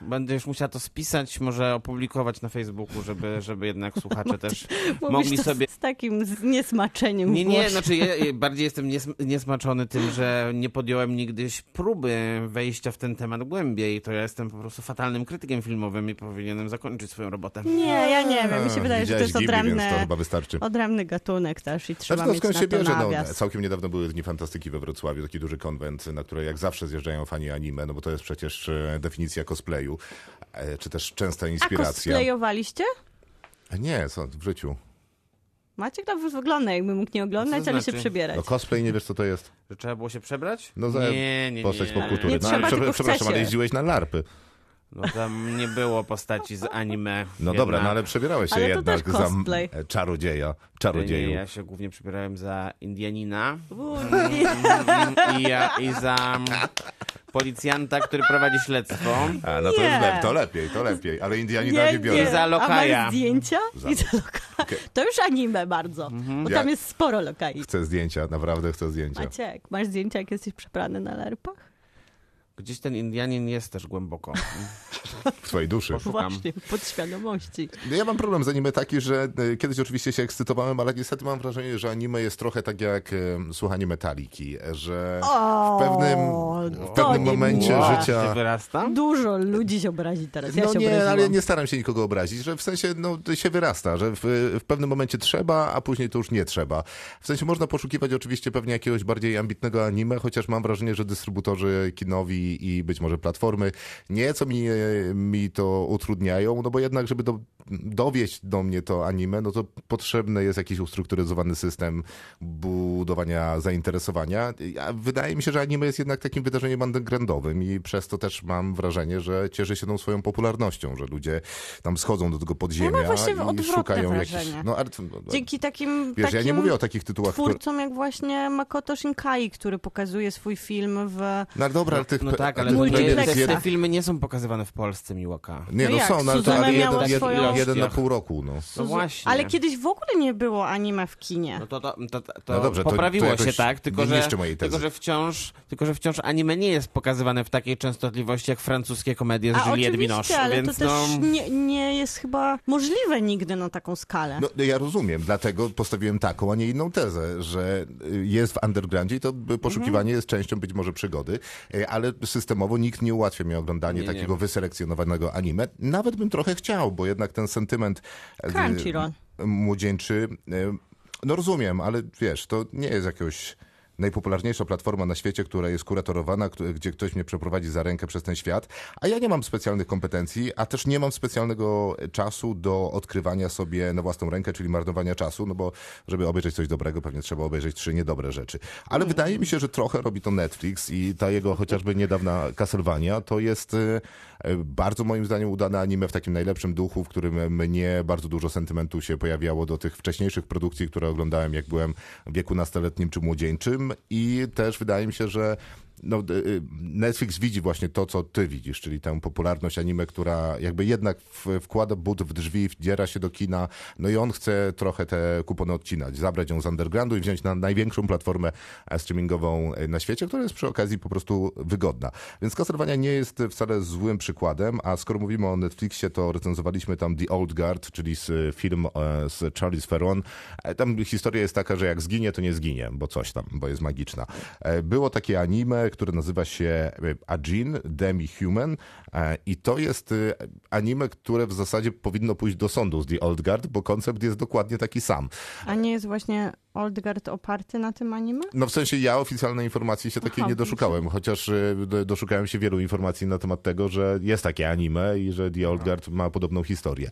będę już musiała to spisać, może opublikować na Facebooku, żeby, żeby jednak słuchacze też mogli to sobie... z takim zniesmaczeniem Nie, nie, znaczy ja bardziej jestem nies niesmaczony tym, że nie podjąłem nigdyś próby wejścia w ten temat głębiej. To ja jestem po prostu fatalnym krytykiem filmowym i powinienem zakończyć swoją robotę. Nie, ja nie wiem. Mi się wydaje, że to jest więc to odrębny, chyba wystarczy. odrębny gatunek też i trzeba Znaczy, no, mieć skąd na się to bierze? No, całkiem niedawno były Dni Fantastyki we Wrocławiu, taki duży konwent, na który jak zawsze zjeżdżają fani anime, no bo to jest przecież e, definicja cosplayu, e, czy też częsta A inspiracja. cosplayowaliście? Nie, co, w życiu. Maciek dobrze wygląda, jakby mógł nie oglądać, Co ale się znaczy? przebierać. No cosplay nie wiesz co to jest? Że trzeba było się przebrać? No za nie, nie, postać nie. popkultury. Nie no, trzeba, ale tylko przepraszam, ale jeździłeś na larpy. No tam nie było postaci z anime. No jednak. dobra, no ale przebierałeś się Ale jednak za cosplay. czarodzieja, Nie, czarodzieju. ja się głównie przebierałem za Indianina Uuu, i, ja, i za mm, policjanta, który prowadzi śledztwo. A, no to, Nie. już to lepiej, to lepiej, ale Indianina nie, biorę. I za A lokaja. masz zdjęcia? Za- I za lokaja. Okej. To już anime bardzo, bo Ja- tam jest sporo lokai. Chcę zdjęcia, naprawdę chcę zdjęcia. Maciek, masz zdjęcia, jak jesteś przebrany na lerpach? Gdzieś ten Indianin jest też głęboko. W twojej duszy. Poszukam. Właśnie, podświadomości. No Ja mam problem z anime taki, że e, kiedyś oczywiście się ekscytowałem, ale niestety mam wrażenie, że anime jest trochę tak jak e, słuchanie metaliki, że w pewnym, w pewnym momencie życia... wyrasta? Dużo ludzi się obrazi teraz. Ja no się nie, obraziłam. ale nie staram się nikogo obrazić, że w sensie no, się wyrasta, że w, w pewnym momencie trzeba, a później to już nie trzeba. W sensie można poszukiwać oczywiście pewnie jakiegoś bardziej ambitnego anime, chociaż mam wrażenie, że dystrybutorzy kinowi i być może platformy nieco mi, mi to utrudniają, no bo jednak, żeby do, dowieść do mnie to anime, no to potrzebny jest jakiś ustrukturyzowany system budowania zainteresowania. A wydaje mi się, że anime jest jednak takim wydarzeniem undergroundowym i przez to też mam wrażenie, że cieszy się tą swoją popularnością, że ludzie tam schodzą do tego podziemia Ja mam właśnie i szukają jakichś... No, no, Dzięki takim, Wiesz, takim ja nie mówię o takich tytułach, które... twórcom jak właśnie Makoto Shinkai, który pokazuje swój film w... No dobra, ale tych... No tak, ale te jeden- filmy nie są pokazywane w Polsce, Miłaka. Nie, No no są, no, ale, to, ale jeden, swoją- jeden, na pół roku, no. No właśnie. Ale kiedyś w ogóle nie było anime w kinie. No to, to, to, to No dobrze, poprawiło się, tak? Tylko nie że, tylko, że wciąż, tylko, że wciąż anime nie jest pokazywane w takiej częstotliwości jak francuskie komedie z A Juliette oczywiście, Binoche, ale więc to też no... nie, nie jest chyba możliwe nigdy na taką skalę. No, ja rozumiem, dlatego postawiłem taką, a nie inną tezę, że jest w undergroundzie i to poszukiwanie jest częścią być może przygody, y, ale systemowo nikt nie ułatwia mi oglądanie Nie, nie. takiego wyselekcjonowanego anime. Nawet bym trochę chciał, bo jednak ten sentyment y, Crunchyroll. młodzieńczy, y, no rozumiem, ale wiesz, to nie jest jakiegoś najpopularniejsza platforma na świecie, która jest kuratorowana, gdzie ktoś mnie przeprowadzi za rękę przez ten świat, a ja nie mam specjalnych kompetencji, a też nie mam specjalnego czasu do odkrywania sobie na własną rękę, czyli marnowania czasu, no bo żeby obejrzeć coś dobrego, pewnie trzeba obejrzeć trzy niedobre rzeczy. Ale wydaje mi się, że trochę robi to Netflix i ta jego chociażby niedawna Castlevania to jest y, bardzo moim zdaniem udane anime w takim najlepszym duchu, w którym mnie bardzo dużo sentymentu się pojawiało do tych wcześniejszych produkcji, które oglądałem, jak byłem w wieku nastoletnim czy młodzieńczym. I też wydaje mi się, że no, y, y, Netflix widzi właśnie to, co ty widzisz, czyli tę popularność anime, która jakby jednak wkłada but w drzwi, wdziera się do kina, no i on chce trochę te kupony odcinać, zabrać ją z undergroundu i wziąć na największą platformę e, streamingową e, na świecie, która jest przy okazji po prostu wygodna. Więc Castlevania nie jest wcale złym przykładem, a skoro mówimy o Netflixie, to recenzowaliśmy tam The Old Guard, czyli film e, z Charlize Theron. E, Tam historia jest taka, że jak zginie, to nie zginie, bo coś tam, bo jest magiczna. Było takie anime, które nazywa się e, Ajin, Demi-Human e, i to jest e, anime, które w zasadzie powinno pójść do sądu z The Old Guard, bo koncept jest dokładnie taki sam. A nie jest właśnie Oldgard oparty na tym anime? No w sensie ja oficjalnej informacji się takiej Aha, nie doszukałem, chociaż y, do- doszukałem się wielu informacji na temat tego, że jest takie anime i że The Old Guard ma podobną historię.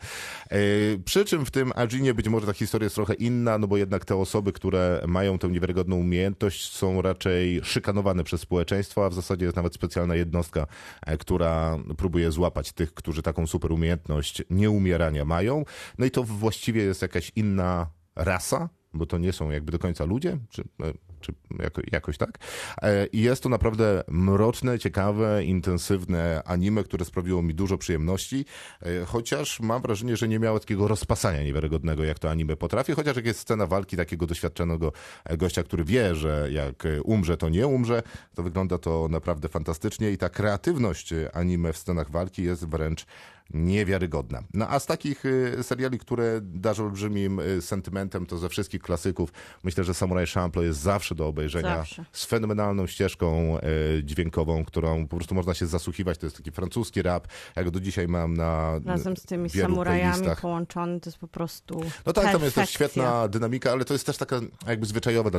Y, Przy czym w tym Ajinie być może ta historia jest trochę inna, no bo jednak te osoby, które mają tę niewiarygodną umiejętność są raczej szykanowane przez społeczeństwo, a w zasadzie jest nawet specjalna jednostka, e, która próbuje złapać tych, którzy taką super umiejętność nieumierania mają. No i to właściwie jest jakaś inna rasa, bo to nie są jakby do końca ludzie, czy e, czy jako, jakoś tak. E, I jest to naprawdę mroczne, ciekawe, intensywne anime, które sprawiło mi dużo przyjemności, e, chociaż mam wrażenie, że nie miało takiego rozpasania niewiarygodnego, jak to anime potrafi, chociaż jak jest scena walki takiego doświadczonego gościa, który wie, że jak umrze, to nie umrze, to wygląda to naprawdę fantastycznie i ta kreatywność anime w scenach walki jest wręcz niewiarygodna. No a z takich y, seriali, które darzą olbrzymim y, sentymentem, to ze wszystkich klasyków myślę, że Samurai Champloo jest zawsze do obejrzenia. Zawsze. Z fenomenalną ścieżką y, dźwiękową, którą po prostu można się zasłuchiwać. To jest taki francuski rap. Ja go do dzisiaj mam na Razem z tymi samurajami playlistach. połączony, to jest po prostu No tak, tam jest też perfekcja. świetna dynamika, ale to jest też taka jakby zwyczajowa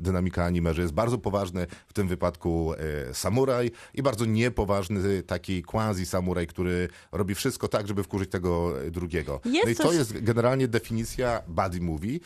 dynamika anime, że jest bardzo poważny w tym wypadku e, samuraj i bardzo niepoważny taki quasi-samuraj, który robi wszystko tak, żeby wkurzyć tego e, drugiego. Jest no i to coś- jest generalnie definicja buddy movie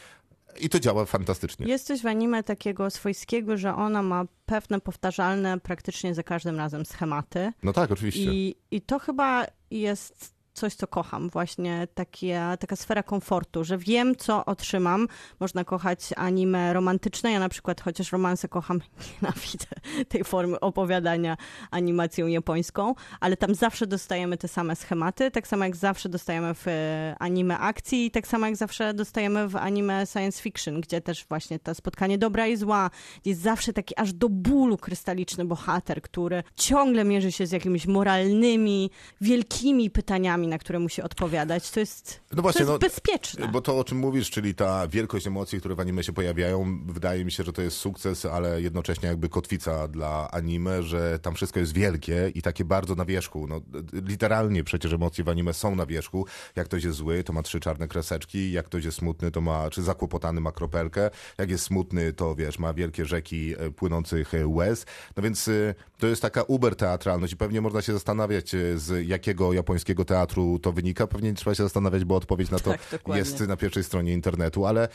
i to działa fantastycznie. Jest coś w anime takiego swojskiego, że ona ma pewne powtarzalne praktycznie za każdym razem schematy. No tak, oczywiście. I, I to chyba jest coś, co kocham, właśnie takie, taka sfera komfortu, że wiem, co otrzymam. Można kochać anime romantyczne, ja na przykład chociaż romanse kocham, nienawidzę tej formy opowiadania animacją japońską, ale tam zawsze dostajemy te same schematy, tak samo jak zawsze dostajemy w e, anime akcji tak samo jak zawsze dostajemy w anime science fiction, gdzie też właśnie to spotkanie dobra i zła, jest zawsze taki aż do bólu krystaliczny bohater, który ciągle mierzy się z jakimiś moralnymi, wielkimi pytaniami, na które musi odpowiadać. To jest, No właśnie, to jest no, bezpieczne. Bo to, o czym mówisz, czyli ta wielkość emocji, które w anime się pojawiają, wydaje mi się, że to jest sukces, ale jednocześnie jakby kotwica dla anime, że tam wszystko jest wielkie i takie bardzo na wierzchu. No, literalnie przecież emocje w anime są na wierzchu. Jak ktoś jest zły, to ma trzy czarne kreseczki, jak ktoś jest smutny, to ma, czy zakłopotany ma kropelkę, jak jest smutny, to wiesz, ma wielkie rzeki e, płynących e, łez. No więc e, to jest taka uber teatralność i pewnie można się zastanawiać, z jakiego japońskiego teatru to wynika. Pewnie nie trzeba się zastanawiać, bo odpowiedź na to Tak, jest na pierwszej stronie internetu, ale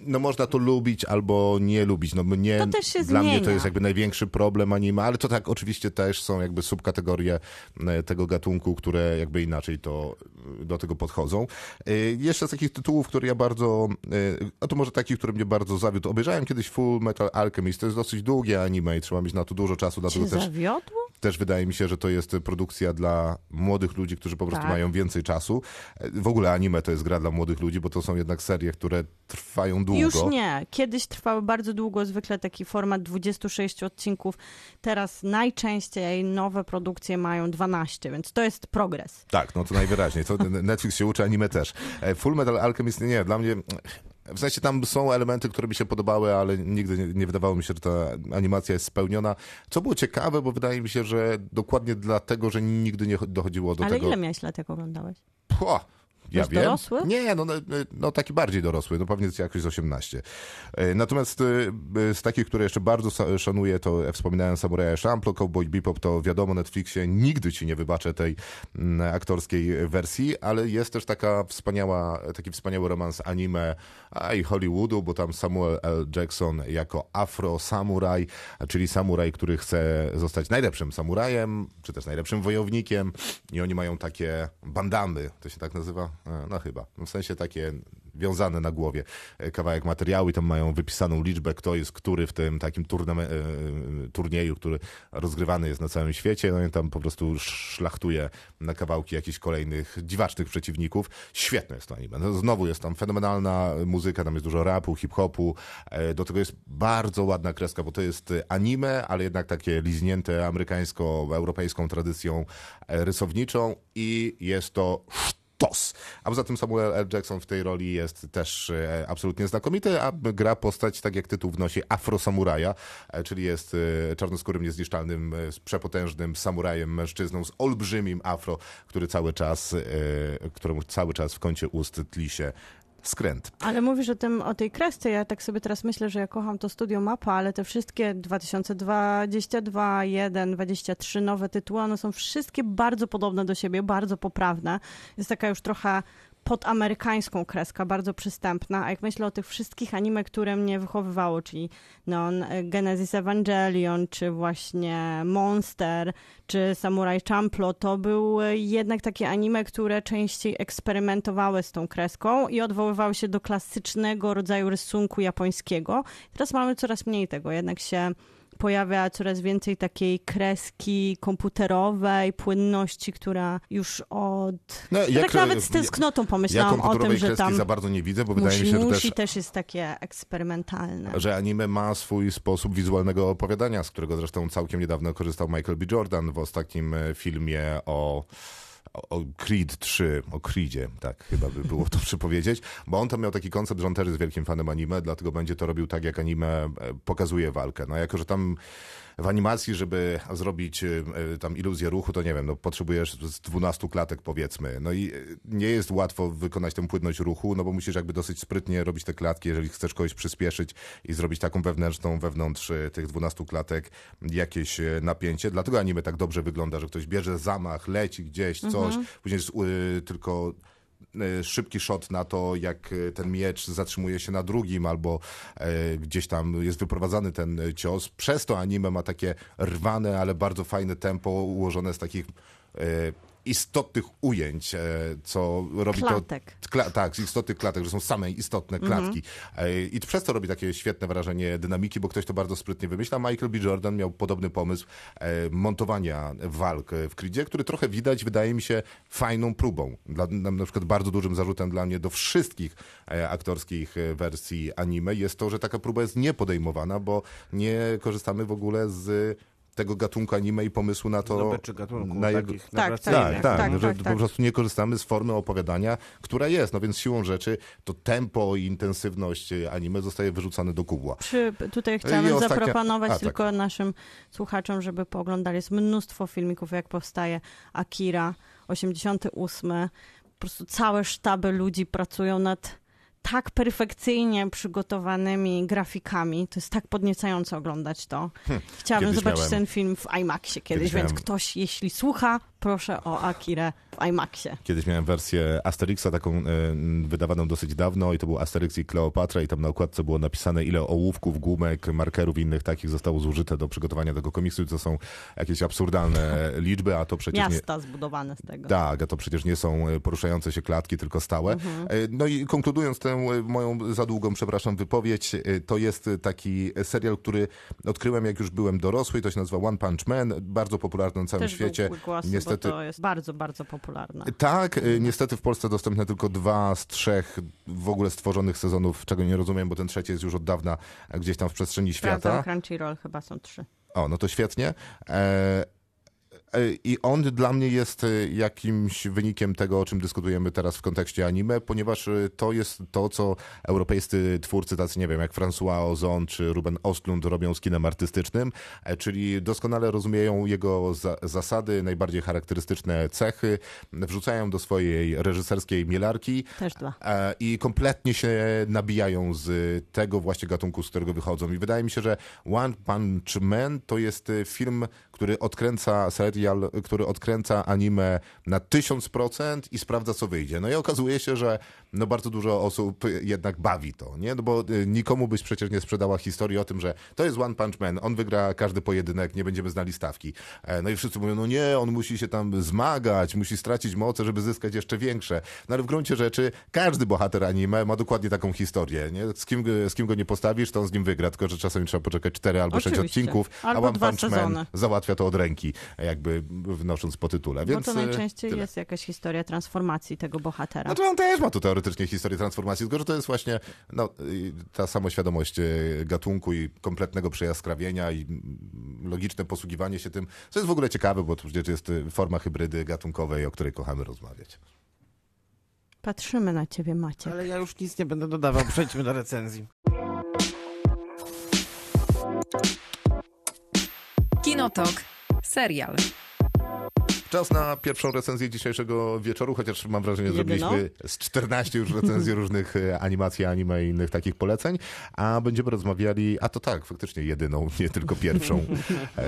no można to lubić albo nie lubić. No mnie, To też się dla mnie to zmienia. jest jakby największy problem anime, ale to tak oczywiście też są jakby subkategorie e, tego gatunku, które jakby inaczej to e, do tego podchodzą. E, Jeszcze z takich tytułów, które ja bardzo, a to może takich, które mnie bardzo zawiódł. Obejrzałem kiedyś Full Metal Alchemist, to jest dosyć długie anime i trzeba mieć na to dużo czasu, dlatego Cię też zawiodło? też wydaje mi się, że to jest produkcja dla młodych ludzi, którzy po prostu Tak. mają więcej czasu. W ogóle anime to jest gra dla młodych ludzi, bo to są jednak serie, które trwają długo. Już nie. Kiedyś trwały bardzo długo, zwykle taki format 26 odcinków. Teraz najczęściej nowe produkcje mają 12, więc to jest progres. Tak, no to najwyraźniej. To Netflix się uczy, anime też. E, Full Metal Alchemist, nie, dla mnie... W sensie tam są elementy, które mi się podobały, ale nigdy nie, nie wydawało mi się, że ta animacja jest spełniona. Co było ciekawe, bo wydaje mi się, że dokładnie dlatego, że nigdy nie dochodziło do Ale tego... ile miałeś lat, jak oglądałeś? Pła, ja wiem. dorosły? Nie, no, no, no taki bardziej dorosły, no pewnie jakoś z 18. E, Natomiast e, z takich, które jeszcze bardzo szanuję, to e, wspominałem Samuraja Champloo, Cowboy Bebop, to wiadomo Netflixie, nigdy ci nie wybaczę tej mm, aktorskiej wersji, ale jest też taka wspaniała, taki wspaniały romans anime a i Hollywoodu, bo tam Samuel L. Jackson jako afro-samuraj, czyli samuraj, który chce zostać najlepszym samurajem, czy też najlepszym wojownikiem i oni mają takie bandamy, to się tak nazywa? E, No chyba, no w sensie takie wiązane na głowie e, kawałek materiału i tam mają wypisaną liczbę, kto jest który w tym takim e, turnieju, który rozgrywany jest na całym świecie. No i tam po prostu szlachtuje na kawałki jakichś kolejnych dziwacznych przeciwników. Świetne jest to anime. No, znowu jest tam fenomenalna muzyka, tam jest dużo rapu, hip-hopu. Do tego jest bardzo ładna kreska, bo to jest anime, ale jednak takie liźnięte amerykańsko-europejską tradycją rysowniczą i jest to sztos. A poza tym Samuel L. Jackson w tej roli jest też e, absolutnie znakomity, a gra postać, tak jak tytuł wnosi, afrosamuraja, e, czyli jest e, czarnoskórym, niezniszczalnym, przepotężnym samurajem, mężczyzną z olbrzymim afro, który cały czas, któremu cały czas w kącie ust tli się skręt. Ale mówisz o tym, o tej kresce. Ja tak sobie teraz myślę, że ja kocham to studio Mapa, ale te wszystkie 2022, 1, 23 nowe tytuły, one są wszystkie bardzo podobne do siebie, bardzo poprawne. Jest taka już trochę podamerykańską kreska, bardzo przystępna, a jak myślę o tych wszystkich anime, które mnie wychowywało, czyli no, Genesis Evangelion, czy właśnie Monster, czy Samurai Champloo, to były jednak takie anime, które częściej eksperymentowały z tą kreską i odwoływały się do klasycznego rodzaju rysunku japońskiego. Teraz mamy coraz mniej tego, jednak się pojawia coraz więcej takiej kreski komputerowej, płynności, która już od... No, ja jak- tak nawet z tęsknotą Ja pomyślałam o tym, że tam za bardzo nie widzę, bo wydaje musi, mi się, że musi też też jest takie eksperymentalne. że anime ma swój sposób wizualnego opowiadania, z którego zresztą całkiem niedawno korzystał Michael B. Jordan w ostatnim e, filmie o o Creed 3, o Creedzie, tak chyba by było to przypowiedzieć, bo on tam miał taki koncept, że on też jest wielkim fanem anime, dlatego będzie to robił tak, jak anime e, pokazuje walkę. No jako, że tam w animacji, żeby zrobić e, tam iluzję ruchu, to nie wiem, no potrzebujesz z 12 klatek powiedzmy. No i e, nie jest łatwo wykonać tę płynność ruchu, no bo musisz jakby dosyć sprytnie robić te klatki, jeżeli chcesz kogoś przyspieszyć i zrobić taką wewnętrzną, wewnątrz e, tych 12 klatek jakieś napięcie. Dlatego anime tak dobrze wygląda, że ktoś bierze zamach, leci gdzieś, coś, później jest y, tylko szybki shot na to, jak e, ten miecz zatrzymuje się na drugim, albo e, gdzieś tam jest wyprowadzany ten e, cios. Przez to anime ma takie rwane, ale bardzo fajne tempo ułożone z takich e, istotnych ujęć, e, co robi Klatek. to... Kla, tak, z istotnych klatek, że są same istotne klatki. E, I przez to robi takie świetne wrażenie dynamiki, bo ktoś to bardzo sprytnie wymyśla. Michael B. Jordan miał podobny pomysł e, montowania walk w Creedzie, który trochę widać, wydaje mi się, fajną próbą. Dla, na, przykład bardzo dużym zarzutem dla mnie do wszystkich aktorskich wersji anime jest to, że taka próba jest niepodejmowana, bo nie korzystamy w ogóle z tego gatunku anime i pomysłu na to, Zdobyczy gatunku na jego, takich Tak, narracyjnych. tak, tak, Tak, że tak, po tak. prostu nie korzystamy z formy opowiadania, która jest. No więc siłą rzeczy to tempo i intensywność e, anime zostaje wyrzucane do kubła. Przy, tutaj I chciałabym ostatnia- zaproponować a, tak. tylko naszym słuchaczom, żeby pooglądali. Jest mnóstwo filmików, jak powstaje Akira 88. Po prostu całe sztaby ludzi pracują nad tak perfekcyjnie przygotowanymi grafikami. To jest tak podniecające oglądać to. Chciałabym Kiedyś zobaczyć miałem- ten film w IMAXie kiedyś, Kiedyś więc miałem- ktoś, jeśli słucha, proszę o Akirę w IMAXie. Kiedyś miałem wersję Asterixa, taką e, wydawaną dosyć dawno i to był Asterix i Kleopatra i tam na okładce było napisane ile ołówków, gumek, markerów i innych takich zostało zużyte do przygotowania tego komiksu. To są jakieś absurdalne liczby, a to przecież nie... Miasta zbudowane z tego. Tak, a to przecież nie są e, poruszające się klatki, tylko stałe. Mhm. E, No i konkludując tę e, moją za długą, przepraszam, wypowiedź, e, to jest e, taki serial, który odkryłem jak już byłem dorosły, to się nazywa One Punch Man, bardzo popularny na całym Też świecie. był głos, Niestety bo to jest bardzo, bardzo popularne. tak, y, niestety w Polsce dostępne tylko dwa z trzech w ogóle stworzonych sezonów, czego nie rozumiem, bo ten trzeci jest już od dawna gdzieś tam w przestrzeni Sprawdzam świata. Crunchyroll, chyba są trzy. O, no to świetnie. E, I on dla mnie jest e, jakimś wynikiem tego, o czym dyskutujemy teraz w kontekście anime, ponieważ e, to jest to, co europejscy twórcy, tacy nie wiem, jak François Ozon czy Ruben Ostlund robią z kinem artystycznym, e, czyli doskonale rozumieją jego za zasady, najbardziej charakterystyczne cechy, wrzucają do swojej reżyserskiej mielarki e, i kompletnie się nabijają z tego właśnie gatunku, z którego wychodzą. I wydaje mi się, że One Punch Man to jest e, film, który odkręca serial, który odkręca anime na 1000% i sprawdza, co wyjdzie. No i okazuje się, że no bardzo dużo osób jednak bawi to, nie? No bo e, nikomu byś przecież nie sprzedała historii o tym, że to jest One Punch Man, on wygra każdy pojedynek, nie będziemy znali stawki. E, No i wszyscy mówią, no nie, on musi się tam zmagać, musi stracić moce, żeby zyskać jeszcze większe. No ale w gruncie rzeczy każdy bohater anime ma dokładnie taką historię, nie? Z kim, go- z kim go nie postawisz, to on z nim wygra, tylko że czasami trzeba poczekać 4 albo 6 Oczywiście. odcinków, Albo a One Punch Man sezony. załatwia to od ręki, jakby wnosząc po tytule. Więc Bo to e, najczęściej tyle. jest jakaś historia transformacji tego bohatera. Znaczy on też ma tu teoretycznie historię transformacji, tylko że to jest właśnie no, ta samoświadomość y, gatunku i kompletnego przejaskrawienia i mm, logiczne posługiwanie się tym, co jest w ogóle ciekawe, bo to przecież jest y, forma hybrydy gatunkowej, o której kochamy rozmawiać. Patrzymy na ciebie, Maciek. Ale ja już nic nie będę dodawał. Przejdźmy do recenzji. Kinotok. Serial. Czas na pierwszą recenzję dzisiejszego wieczoru, chociaż mam wrażenie, że zrobiliśmy z 14 już recenzji różnych e, animacji, anime i innych takich poleceń, a będziemy rozmawiali, a to tak, faktycznie jedyną, nie tylko pierwszą,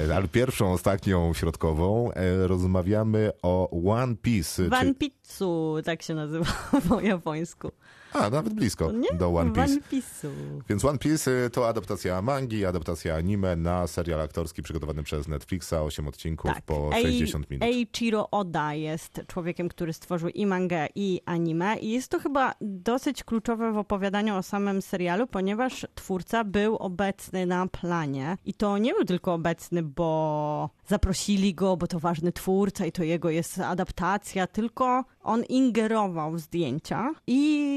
e, ale pierwszą, ostatnią, środkową. E, Rozmawiamy o One Piece. One czy- Pitsu, tak się nazywa po japońsku. A, nawet blisko Nie? do One Piece. One Piece'u. Więc One Piece y, to adaptacja mangi, adaptacja anime na serial aktorski przygotowany przez Netflixa, 8 odcinków Tak. po Ei- 60 minut. Eiichiro Oda jest człowiekiem, który stworzył i mangę, i anime. I jest to chyba dosyć kluczowe w opowiadaniu o samym serialu, ponieważ twórca był obecny na planie. I to nie był tylko obecny, bo zaprosili go, bo to ważny twórca i to jego jest adaptacja, tylko on ingerował w zdjęcia i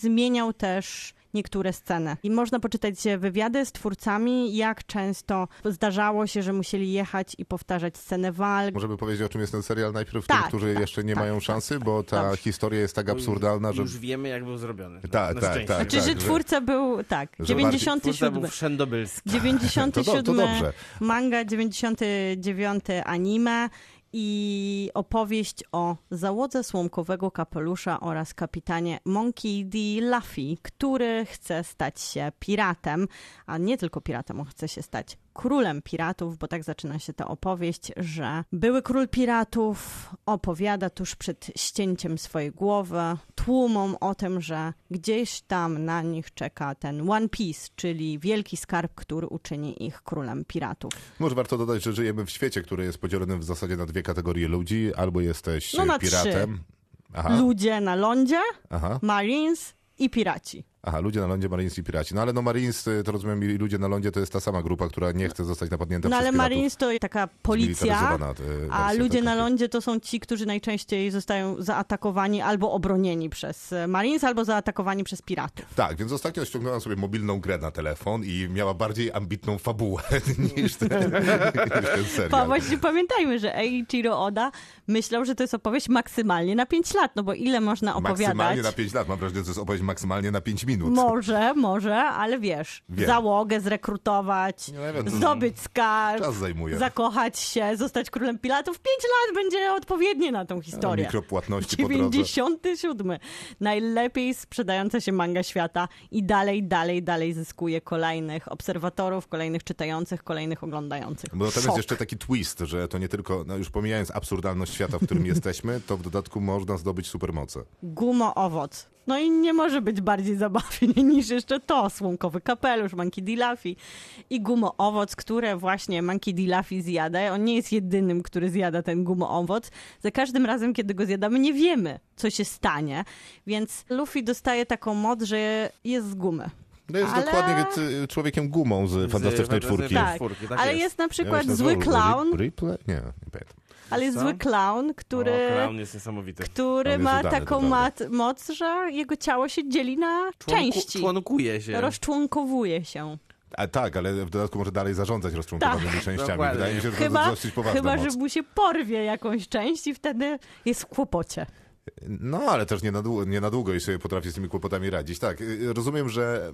zmieniał też niektóre sceny. I można poczytać wywiady z twórcami, jak często zdarzało się, że musieli jechać i powtarzać scenę walk. Możemy powiedzieć, o czym jest ten serial najpierw Tak, tym, którzy tak, jeszcze nie tak, mają tak, szansy, bo ta Dobrze. historia jest tak absurdalna, że... Już wiemy, jak był zrobiony. Na- Tak, na tak, szczęście. tak, Znaczy, tak, że że- twórca był, tak, że Twórca 97. był wszędobylski. 97 To do- to manga, 99 anime i opowieść o załodze słomkowego kapelusza oraz kapitanie Monkey D. Luffy, który chce stać się piratem, a nie tylko piratem, on chce się stać królem piratów, bo tak zaczyna się ta opowieść, że były król piratów opowiada tuż przed ścięciem swojej głowy tłumom o tym, że gdzieś tam na nich czeka ten One Piece, czyli wielki skarb, który uczyni ich królem piratów. Może warto dodać, że żyjemy w świecie, który jest podzielony w zasadzie na dwie kategorie ludzi. Albo jesteś No na piratem. Ludzie na lądzie, aha, Marines i piraci. Aha, ludzie na lądzie, Marines i piraci. No ale no Marines, to rozumiem, i ludzie na lądzie to jest ta sama grupa, która nie chce zostać napadnięta No przez ale piratów. Marines to taka policja, y, a ludzie na lądzie to są ci, którzy najczęściej zostają zaatakowani albo obronieni przez e, Marines, albo zaatakowani przez piratów. Tak, więc ostatnio ściągnąłem sobie mobilną grę na telefon i miała bardziej ambitną fabułę niż ten, niż ten Pa, serial. właśnie pamiętajmy, że Eiichiro Oda myślał, że to jest opowieść maksymalnie na 5 lat, no bo ile można opowiadać? Maksymalnie na 5 lat. Mam wrażenie, że to jest opowieść maksymalnie na 5 minut. Może, może, ale wiesz, Wiem. załogę zrekrutować, zdobyć skarb, zakochać się, zostać królem pilatów. 5 lat będzie odpowiednie na tą historię. Mikropłatności po drodze. 97. Najlepiej sprzedająca się manga świata i dalej, dalej, dalej zyskuje kolejnych obserwatorów, kolejnych czytających, kolejnych oglądających. Bo tam jest jeszcze taki twist, że to nie tylko, no już pomijając absurdalność świata, w którym jesteśmy, to w dodatku można zdobyć supermoce. Gumo owoc. No i nie może być bardziej niż jeszcze to. Słomkowy kapelusz, Monkey D. Luffy i gumo owoc, które właśnie Monkey D. Luffy zjada. On nie jest jedynym, który zjada ten gumo owoc. Za każdym razem, kiedy go zjadamy, nie wiemy, co się stanie. Więc Luffy dostaje taką moc, że jest z gumy. No jest Ale- dokładnie człowiekiem gumą z Fantastycznej Fantastycznej Czwórki. Tak. Tak, czwórki, tak ale jest. jest na przykład się zły clown, Rip- Ripley? Nie, nie pamiętam. Ale jest zły clown, O, który... clown jest niesamowity. który jest ma udany, to taką mat, moc, że jego ciało się dzieli na Członku- części. Członkuje się. Rozczłonkowuje się. A tak, ale w dodatku może dalej zarządzać rozczłonkowanymi Tak. częściami. Dokładnie. Wydaje mi się, że to Chyba, jest dosyć poważna chyba moc. że mu się porwie jakąś część i wtedy jest w kłopocie. No, ale też nie na, długo, nie na długo i sobie potrafię z tymi kłopotami radzić. Tak, y, rozumiem, że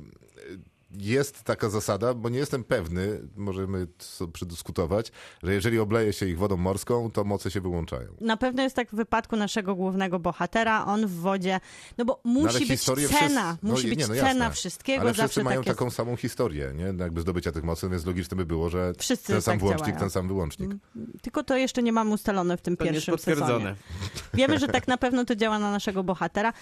jest taka zasada, bo nie jestem pewny, możemy to przedyskutować, że jeżeli obleje się ich wodą morską, to moce się wyłączają. Na pewno jest tak w wypadku naszego głównego bohatera. On w wodzie, no bo No, musi być cena, wszyscy- no musi nie, być no cena wszystkiego. Ale zawsze wszyscy mają tak jest. taką samą historię, nie? No Jakby zdobycia tych mocy, więc logiczne by było, że Wszyscy ten sam tak włącznik, działają. ten sam wyłącznik. Tylko to jeszcze nie mamy ustalone w tym To nie jest pierwszym sezonie. potwierdzone. Wiemy, że tak na pewno to działa na naszego bohatera.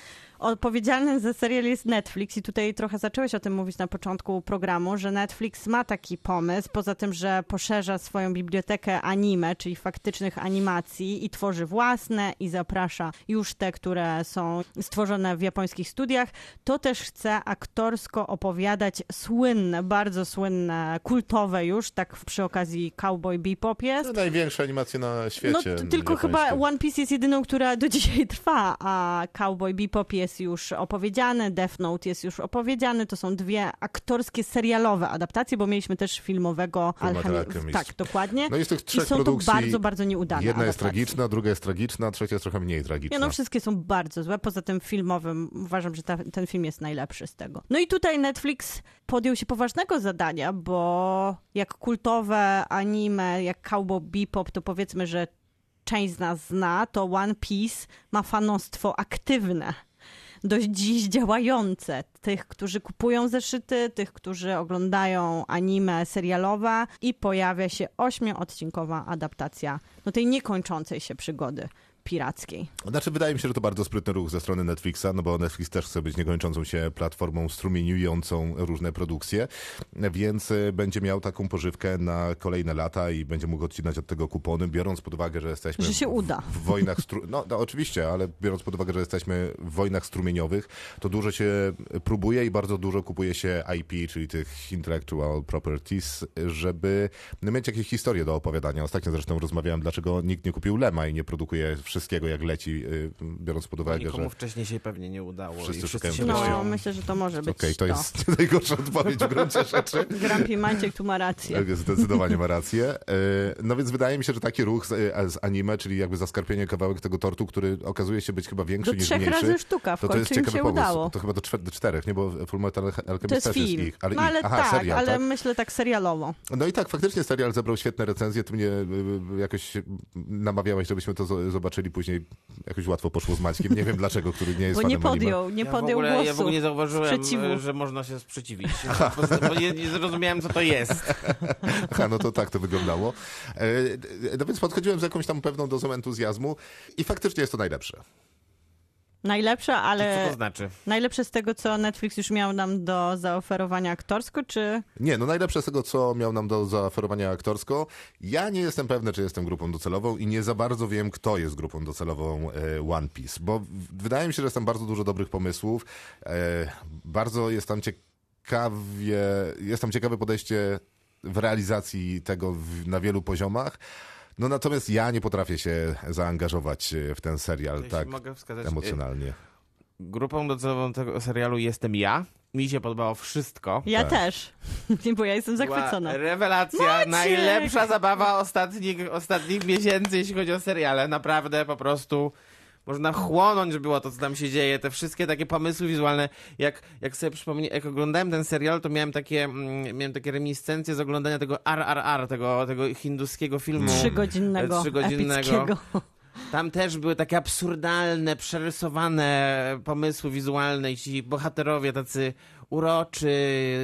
Odpowiedzialny za serial jest Netflix i tutaj trochę zacząłeś o tym mówić na początku programu, że Netflix ma taki pomysł, poza tym, że poszerza swoją bibliotekę anime, czyli faktycznych animacji i tworzy własne i zaprasza już te, które są stworzone w japońskich studiach, to też chce aktorsko opowiadać słynne, bardzo słynne, kultowe już, tak przy okazji Cowboy Bebop jest. To największe animacje na świecie. No tylko chyba One Piece jest jedyną, która do dzisiaj trwa, a Cowboy Bebop jest już opowiedziany, Death Note jest już opowiedziany. To są dwie aktorskie, serialowe adaptacje, bo mieliśmy też filmowego Alchemist. Tak, dokładnie. No i tych I trzech są to produkcji bardzo, bardzo nieudane Jedna jest adaptacje. tragiczna, druga jest tragiczna, trzecia jest trochę mniej tragiczna. Nie, no wszystkie są bardzo złe. Poza tym filmowym uważam, że ta, ten film jest najlepszy z tego. No i tutaj Netflix podjął się poważnego zadania, bo jak kultowe anime, jak Cowboy Bebop, to powiedzmy, że część z nas zna, to One Piece ma fanostwo aktywne. Dość dziś działające. Tych, którzy kupują zeszyty, tych, którzy oglądają anime serialowe i pojawia się ośmioodcinkowa adaptacja no tej niekończącej się przygody pirackiej. Znaczy, wydaje mi się, że to bardzo sprytny ruch ze strony Netflixa, no bo Netflix też chce być niekończącą się platformą strumieniującą różne produkcje, więc y, będzie miał taką pożywkę na kolejne lata i będzie mógł odcinać od tego kupony, biorąc pod uwagę, że jesteśmy Że się w, uda. w wojnach... Stru... No, no oczywiście, ale biorąc pod uwagę, że jesteśmy w wojnach strumieniowych, to dużo się próbuje i bardzo dużo kupuje się IP, czyli tych intellectual properties, żeby mieć jakieś historie do opowiadania. Ostatnio zresztą rozmawiałem, dlaczego nikt nie kupił Lema i nie produkuje wszystkiego jak leci, y, biorąc pod uwagę, Nikomu że... wcześniej się pewnie nie udało. Wszyscy i szukają się tego No, myślę, że to może być Okej, to to. jest najgorsza odpowiedź w gruncie rzeczy. Grumpy Maciek tu ma rację. Zdecydowanie ma rację. E, No więc wydaje mi się, że taki ruch z, e, z anime, czyli jakby zaskarpienie kawałek tego tortu, który okazuje się być chyba większy Do niż trzech mniejszy. razy sztuka, w to to jest ciekawy się pomysł. udało. To chyba do, czwer- do czterech, nie? Bo Full Metal Alchemist To jest też film. ich. Ale, no ale ich. Aha, tak, serial, ale tak? myślę tak serialowo. No i tak, faktycznie serial zebrał świetne recenzje. Ty mnie y, y, jakoś namawiałeś, żebyśmy to zo- zobaczyli później. Jakoś łatwo poszło z Maćkiem. Nie wiem dlaczego, który nie jest Bo nie fanem anime. podjął, nie Ja w, podjął ogóle, głosu. ja w ogóle nie zauważyłem, sprzeciwu. e, że można się sprzeciwić. Bo nie, nie zrozumiałem, co to jest. Aha, no to tak to wyglądało. E, No więc podchodziłem z jakąś tam pewną dozą entuzjazmu i faktycznie jest to najlepsze. Najlepsze, Co ale to znaczy? najlepsze z tego, co Netflix już miał nam do zaoferowania aktorsko, czy Nie, no najlepsze z tego, co miał nam do zaoferowania aktorsko. Ja nie jestem pewny, czy jestem grupą docelową i nie za bardzo wiem, kto jest grupą docelową e, One Piece, bo wydaje mi się, że jest tam bardzo dużo dobrych pomysłów. E, bardzo jest tam ciekawie, jest tam ciekawe podejście w realizacji tego w, na wielu poziomach. No natomiast ja nie potrafię się zaangażować e, w ten serial tak mogę wskazać, e, emocjonalnie. grupą docelową tego serialu jestem ja. Mi się podobało wszystko. ja Tak. też, bo ja jestem zachwycona. Była rewelacja, Maciek! najlepsza zabawa ostatnich, ostatnich miesięcy, jeśli chodzi o seriale. Naprawdę po prostu można chłonąć było to, co tam się dzieje. Te wszystkie takie pomysły wizualne. Jak, jak sobie przypomnę, jak oglądałem ten serial, to miałem takie, mm, miałem takie reminiscencje z oglądania tego RRR, tego, tego hinduskiego filmu. Trzygodzinnego, Trzygodzinnego. Tam też były takie absurdalne, przerysowane pomysły wizualne i ci bohaterowie tacy uroczy,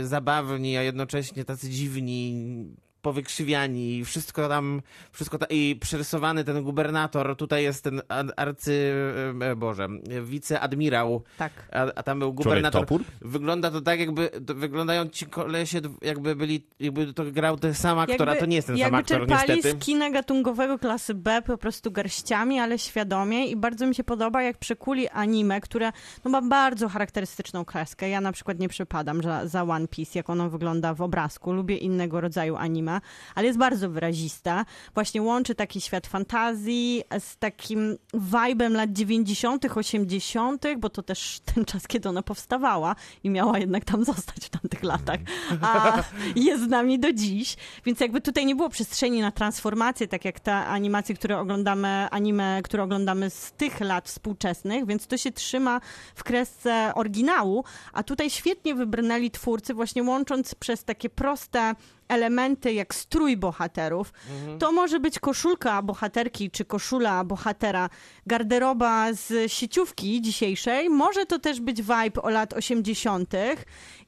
zabawni, a jednocześnie tacy dziwni, powykrzywiani. Wszystko tam, wszystko ta, i przerysowany ten gubernator. Tutaj jest ten arcy, e, boże, wiceadmirał. Tak. A, a tam był gubernator. topór? Wygląda to tak, jakby to wyglądają ci kolesie, jakby byli, jakby to grał ten sam aktor, a to nie jest ten sam jakby aktor, niestety. z kina gatunkowego klasy B po prostu garściami, ale świadomie i bardzo mi się podoba, jak przekuli anime, które no, ma bardzo charakterystyczną kreskę. Ja na przykład nie przypadam za, za One Piece, jak ono wygląda w obrazku. Lubię innego rodzaju anime, ale jest bardzo wyrazista. Właśnie łączy taki świat fantazji z takim vibem lat 90., 80., bo to też ten czas, kiedy ona powstawała i miała jednak tam zostać w tamtych latach. A jest z nami do dziś. Więc jakby tutaj nie było przestrzeni na transformację, tak jak te animacje, które oglądamy, anime, które oglądamy z tych lat współczesnych, więc to się trzyma w kresce oryginału, a tutaj świetnie wybrnęli twórcy, właśnie łącząc przez takie proste elementy jak strój bohaterów. To może być koszulka bohaterki czy koszula bohatera, garderoba z sieciówki dzisiejszej. Może to też być vibe o lat 80.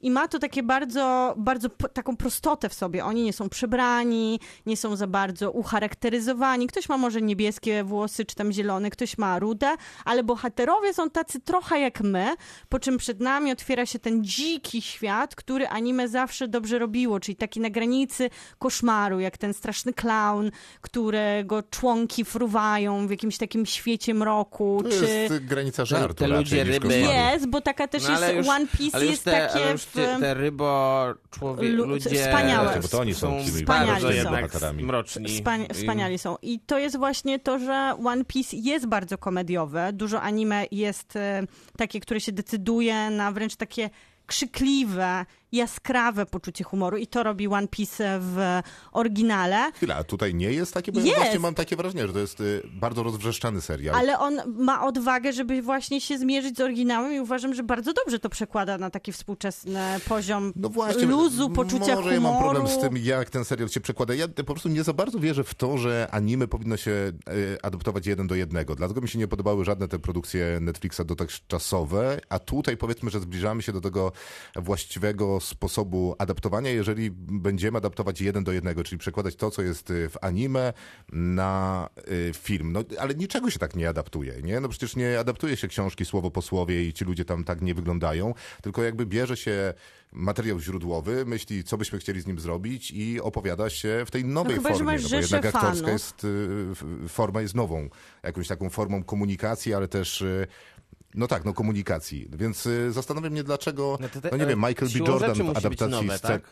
i ma to takie bardzo, bardzo taką prostotę w sobie. Oni nie są przebrani, nie są za bardzo ucharakteryzowani. Ktoś ma może niebieskie włosy czy tam zielone, ktoś ma rude, ale bohaterowie są tacy trochę jak my, po czym przed nami otwiera się ten dziki świat, który anime zawsze dobrze robiło, czyli taki na granicy koszmaru, jak ten straszny clown, którego członki fruwają w jakimś takim świecie mroku, To czy... jest granica żartu te ludzie ryby. Jest, bo taka też No, jest, już- One Piece jest te, takie ale już w... te, te rybo człowiek, Lu- ludzie wspaniałe. Bo to oni są Wspaniali są. jednak bohaterami. mroczni. Wspania- wspaniali są. I to jest właśnie to, że One Piece jest bardzo komediowe. Dużo anime jest e, takie, które się decyduje na wręcz takie krzykliwe, jaskrawe poczucie humoru i to robi One Piece w oryginale. Chwila, a tutaj nie jest takie, bo Jest. ja właśnie mam takie wrażenie, że to jest y, bardzo rozwrzeszczany serial. Ale on ma odwagę, żeby właśnie się zmierzyć z oryginałem i uważam, że bardzo dobrze to przekłada na taki współczesny poziom No właśnie, luzu, poczucia może humoru. ja mam problem z tym, jak ten serial się przekłada. Ja po prostu nie za bardzo wierzę w to, że anime powinno się e, adaptować jeden do jednego. Dlatego mi się nie podobały żadne te produkcje Netflixa dotychczasowe, a tutaj powiedzmy, że zbliżamy się do tego właściwego sposobu adaptowania, jeżeli będziemy adaptować jeden do jednego, czyli przekładać to, co jest y, w anime na y, film. No, ale niczego się tak nie adaptuje, nie? No przecież nie adaptuje się książki słowo po słowie i ci ludzie tam tak nie wyglądają, tylko jakby bierze się materiał źródłowy, myśli, co byśmy chcieli z nim zrobić i opowiada się w tej nowej chyba, że formie, masz no bo jednak aktorska fanów. jest, y, forma jest nową, jakąś taką formą komunikacji, ale też no tak, no komunikacji. Więc y, zastanawiam mnie, dlaczego, no, te- nie wiem, ale Michael B. Jordan w adaptacji nowe, tak?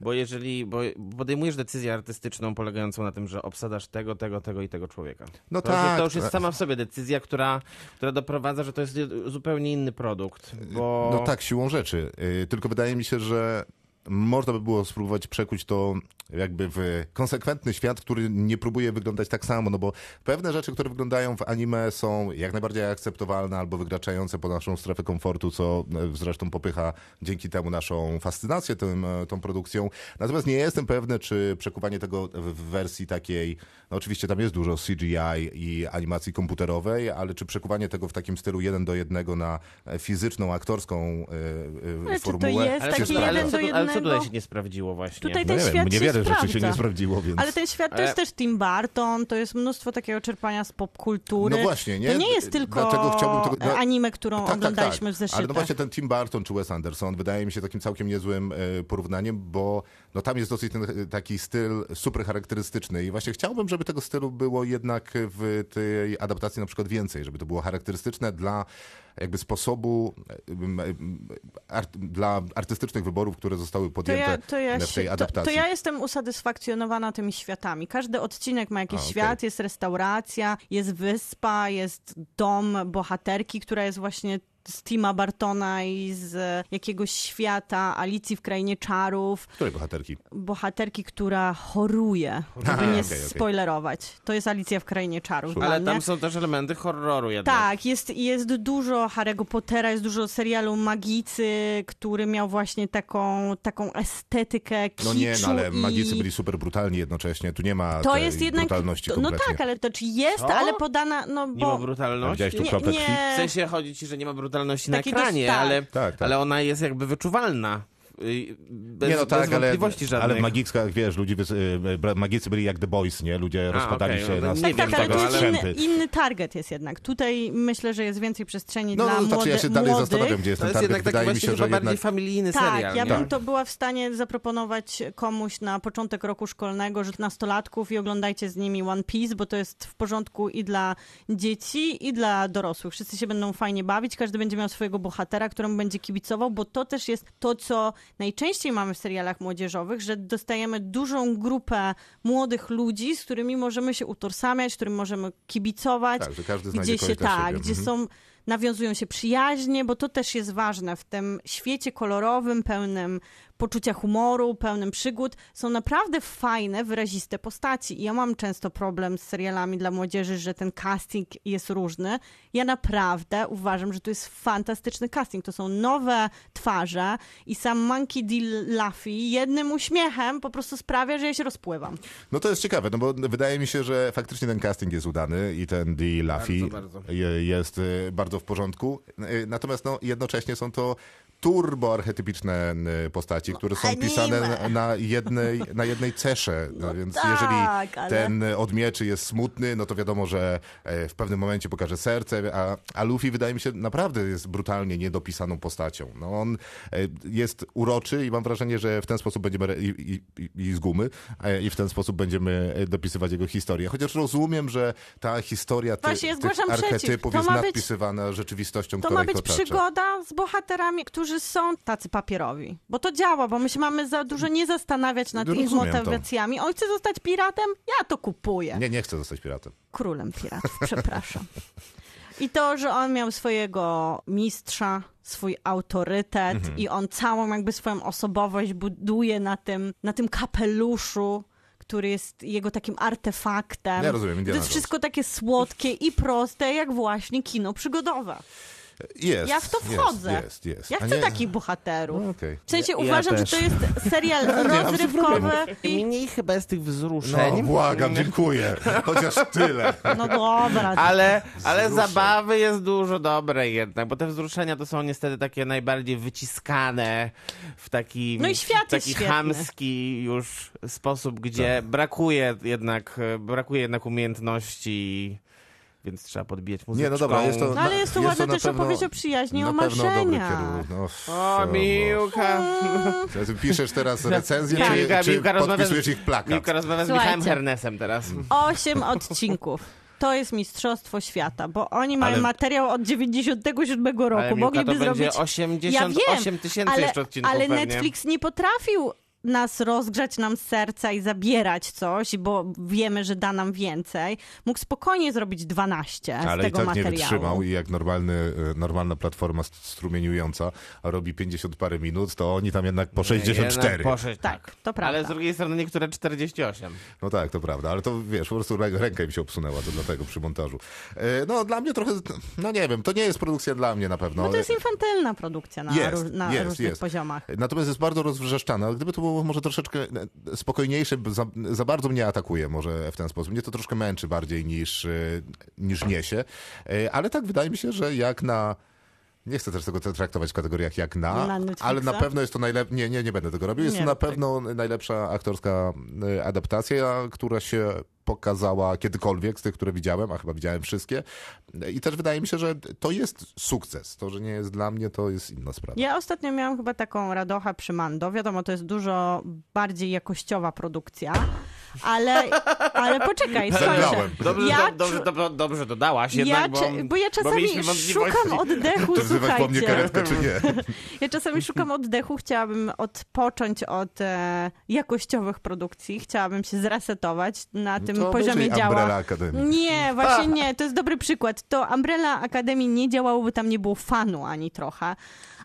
Bo jeżeli, bo podejmujesz decyzję artystyczną polegającą na tym, że obsadasz tego, tego, tego i tego człowieka. No to, tak, To już jest sama w sobie decyzja, która, która doprowadza, że to jest zupełnie inny produkt. Bo... No tak, siłą rzeczy. Y, Tylko wydaje mi się, że można by było spróbować przekuć to jakby w konsekwentny świat, który nie próbuje wyglądać tak samo, no bo pewne rzeczy, które wyglądają w anime są jak najbardziej akceptowalne albo wykraczające po naszą strefę komfortu, co e, zresztą popycha dzięki temu naszą fascynację tym, e, tą produkcją. Natomiast nie jestem pewny, czy przekuwanie tego w wersji takiej, no oczywiście tam jest dużo CGI i animacji komputerowej, ale czy przekuwanie tego w takim stylu jeden do jednego na e, fizyczną, aktorską e, e, Ale czy to formułę. jest taki jeden do tu- ale co jednego? tutaj się nie sprawdziło właśnie? Tutaj No ten nie wiem, świat nie się wiele rzeczy się sprawdza. nie sprawdziło, więc... Ale ten świat to jest też Tim Burton, to jest mnóstwo takiego czerpania z popkultury. No właśnie, nie? To nie jest tylko Dlatego chciałbym tego- no- anime, którą Tak, tak, oglądaliśmy tak. w zeszytach. Ale no właśnie ten Tim Burton czy Wes Anderson wydaje mi się takim całkiem niezłym e, porównaniem, bo no tam jest dosyć ten e, taki styl super charakterystyczny i właśnie chciałbym, żeby tego stylu było jednak w tej adaptacji na przykład więcej, żeby to było charakterystyczne dla jakby sposobu, art, dla artystycznych wyborów, które zostały To podjęte ja, to, ja w tej się, to, adaptacji. to ja jestem usatysfakcjonowana tymi światami. Każdy odcinek ma jakiś A, świat, jest restauracja, jest wyspa, jest dom bohaterki, która jest właśnie z Tima Bartona i z jakiegoś świata Alicji w Krainie Czarów. Której bohaterki? Bohaterki, która choruje, żeby nie okej. spoilerować. To jest Alicja w Krainie Czarów. Ale tam są też elementy horroru jednak. Tak, jest, jest dużo Harry'ego Pottera, jest dużo serialu Magicy, który miał właśnie taką, taką estetykę kiczu No nie, no ale i... magicy byli super brutalni jednocześnie, tu nie ma To tej jest jednak... brutalności to, no tak, ale to czy jest, Co? ale podana, no Nie ma bo... Brutalności. Nie, krwi? W nie, sensie chodzi ci, że nie ma brutalności na Takiego- ekranie, tak. ale, Tak, tak. ale ona jest jakby wyczuwalna. Bez, nie no tak, bez ale, wątpliwości żadnych. ale w magickach, wiesz, y, bra- magicy byli jak The Boys, nie? Ludzie rozpadali okej, się no na tak, nie tak, wiem ale to jest ale- inny, inny target jest jednak. Tutaj myślę, że jest więcej przestrzeni No, dla no znaczy ja się dalej młodych. zastanawiam, gdzie jest To ten jest target. jednak taki Wydaje mi się, że bardziej jednak... familijny Tak, serial. ja nie? bym to była w stanie zaproponować komuś na początek roku szkolnego, że nastolatków i oglądajcie z nimi One Piece, bo to jest w porządku i dla dzieci, i dla dorosłych. Wszyscy się będą fajnie bawić, każdy będzie miał swojego bohatera, któremu będzie kibicował, bo to też jest to, co najczęściej mamy w serialach młodzieżowych, że dostajemy dużą grupę młodych ludzi, z którymi możemy się utożsamiać, którym możemy kibicować Tak, że każdy gdzie się tak, siebie. gdzie Mhm. są nawiązują się przyjaźnie, bo to też jest ważne w tym świecie kolorowym, pełnym poczucia humoru, pełnym przygód. Są naprawdę fajne, wyraziste postaci. I ja mam często problem z serialami dla młodzieży, że ten casting jest różny. Ja naprawdę uważam, że to jest fantastyczny casting. To są nowe twarze i sam Monkey D. Luffy jednym uśmiechem po prostu sprawia, że ja się rozpływam. No to jest ciekawe, no bo wydaje mi się, że faktycznie ten casting jest udany i ten Dee Laffy Bardzo, bardzo. je- jest y, bardzo w porządku. Y, Natomiast no, jednocześnie są to turbo archetypiczne y, postaci, które są anime. pisane na- jednej, na jednej cesze. No, więc tak, jeżeli ale- ten od mieczy jest smutny, no to wiadomo, że e, w pewnym momencie pokaże serce, a, a Luffy wydaje mi się naprawdę jest brutalnie niedopisaną postacią. No, on e, jest uroczy i mam wrażenie, że w ten sposób będziemy, i, i, i z gumy, e, i w ten sposób będziemy dopisywać jego historię. Chociaż rozumiem, że ta historia ty, Właśnie, ja tych archetypów jest nadpisywana rzeczywistością, To która ma być otacza. przygoda z bohaterami, którzy są tacy papierowi. Bo to działa, bo my się mamy za dużo nie zastanawiać nad ich Rozumiem to. motywacjami. On chce zostać piratem? Ja to kupuję. Nie, nie chcę zostać piratem. Królem piratów, przepraszam. I to, że on miał swojego mistrza, swój autorytet Mhm. i on całą jakby swoją osobowość buduje na tym, na tym kapeluszu, który jest jego takim artefaktem. Ja rozumiem, to jest wszystko takie słodkie i proste, jak właśnie kino przygodowe. Jest. Ja w to jest, wchodzę. Jest, jest. Ja A chcę nie- takich bohaterów. No, okej. W sensie Ja- ja uważam, też. że to jest serial rozrywkowy. i... Mniej chyba jest tych wzruszeń. No, błagam, dziękuję. Chociaż tyle. No dobra. Ale, ale Wzruszeń. zabawy jest dużo dobrej jednak, bo te wzruszenia to są niestety takie najbardziej wyciskane w taki, No i świat taki jest świetny. chamski już sposób, gdzie brakuje jednak brakuje jednak umiejętności, więc trzeba podbijać muzyczką. Nie, no dobra, jest to... No ale jest to ładna na też pewno- opowieść o przyjaźni, o marzeniach. No, O, Miłka! Czy ty piszesz teraz recenzję, Tak. czy, Miłka, czy Miłka podpisujesz ich plakat? Miłka rozmawia z Słuchajcie. Michałem Hernesem teraz. Osiem odcinków. To jest Mistrzostwo Świata, bo oni mają Ale- materiał od 97 roku. Ale Miłka, Mogliby to będzie zrobić 88 tysięcy ale, jeszcze odcinków ale pewnie. Netflix nie potrafił nas rozgrzać nam serca i zabierać coś, bo wiemy, że da nam więcej. Mógł spokojnie zrobić 12 z Ale i tego tak nie materiału. wytrzymał i jak normalny, e, normalna platforma strumieniująca robi 50 parę minut, to oni tam jednak po 64. Jednak Poszedł, Tak, to prawda. Ale z drugiej strony niektóre 48. No tak, to prawda, ale to wiesz, po prostu rę- ręka mi się obsunęła, to dlatego przy montażu. E, No dla mnie trochę, no nie wiem, to nie jest produkcja dla mnie na pewno. No to jest infantylna produkcja na, Jest, na jest, różnych jest. poziomach. Natomiast jest bardzo rozwrzeszczane, ale gdyby to było może troszeczkę e, spokojniejsze, bo za, za bardzo mnie atakuje może w ten sposób. Mnie to troszkę męczy bardziej niż, e, niż niesie, E, ale tak wydaje mi się, że jak na... Nie chcę też tego traktować w kategoriach jak na, Na ale na pewno jest to najlepsza. Nie, nie, nie będę tego robił. Jest Nie to na rób tego. pewno najlepsza aktorska adaptacja, która się pokazała kiedykolwiek z tych, które widziałem, a chyba widziałem wszystkie. I też wydaje mi się, że to jest sukces. To, że nie jest dla mnie, to jest inna sprawa. Ja ostatnio miałam chyba taką radochę przy Mando. Wiadomo, to jest dużo bardziej jakościowa produkcja, ale, ale poczekaj, skończę. Dobrze, Ja do, dobrze, to, dobrze dodałaś Ja, jednak, bo, cze- bo ja czasami wątpliwości. szukam oddechu, To po mnie słuchajcie. karetkę, czy nie? Ja czasami szukam oddechu, chciałabym odpocząć od e, jakościowych produkcji, chciałabym się zresetować na tym to poziomie działa. Academy. Nie, właśnie nie, to jest dobry przykład. To Umbrella Academy nie działało, bo tam nie było fanu ani trochę.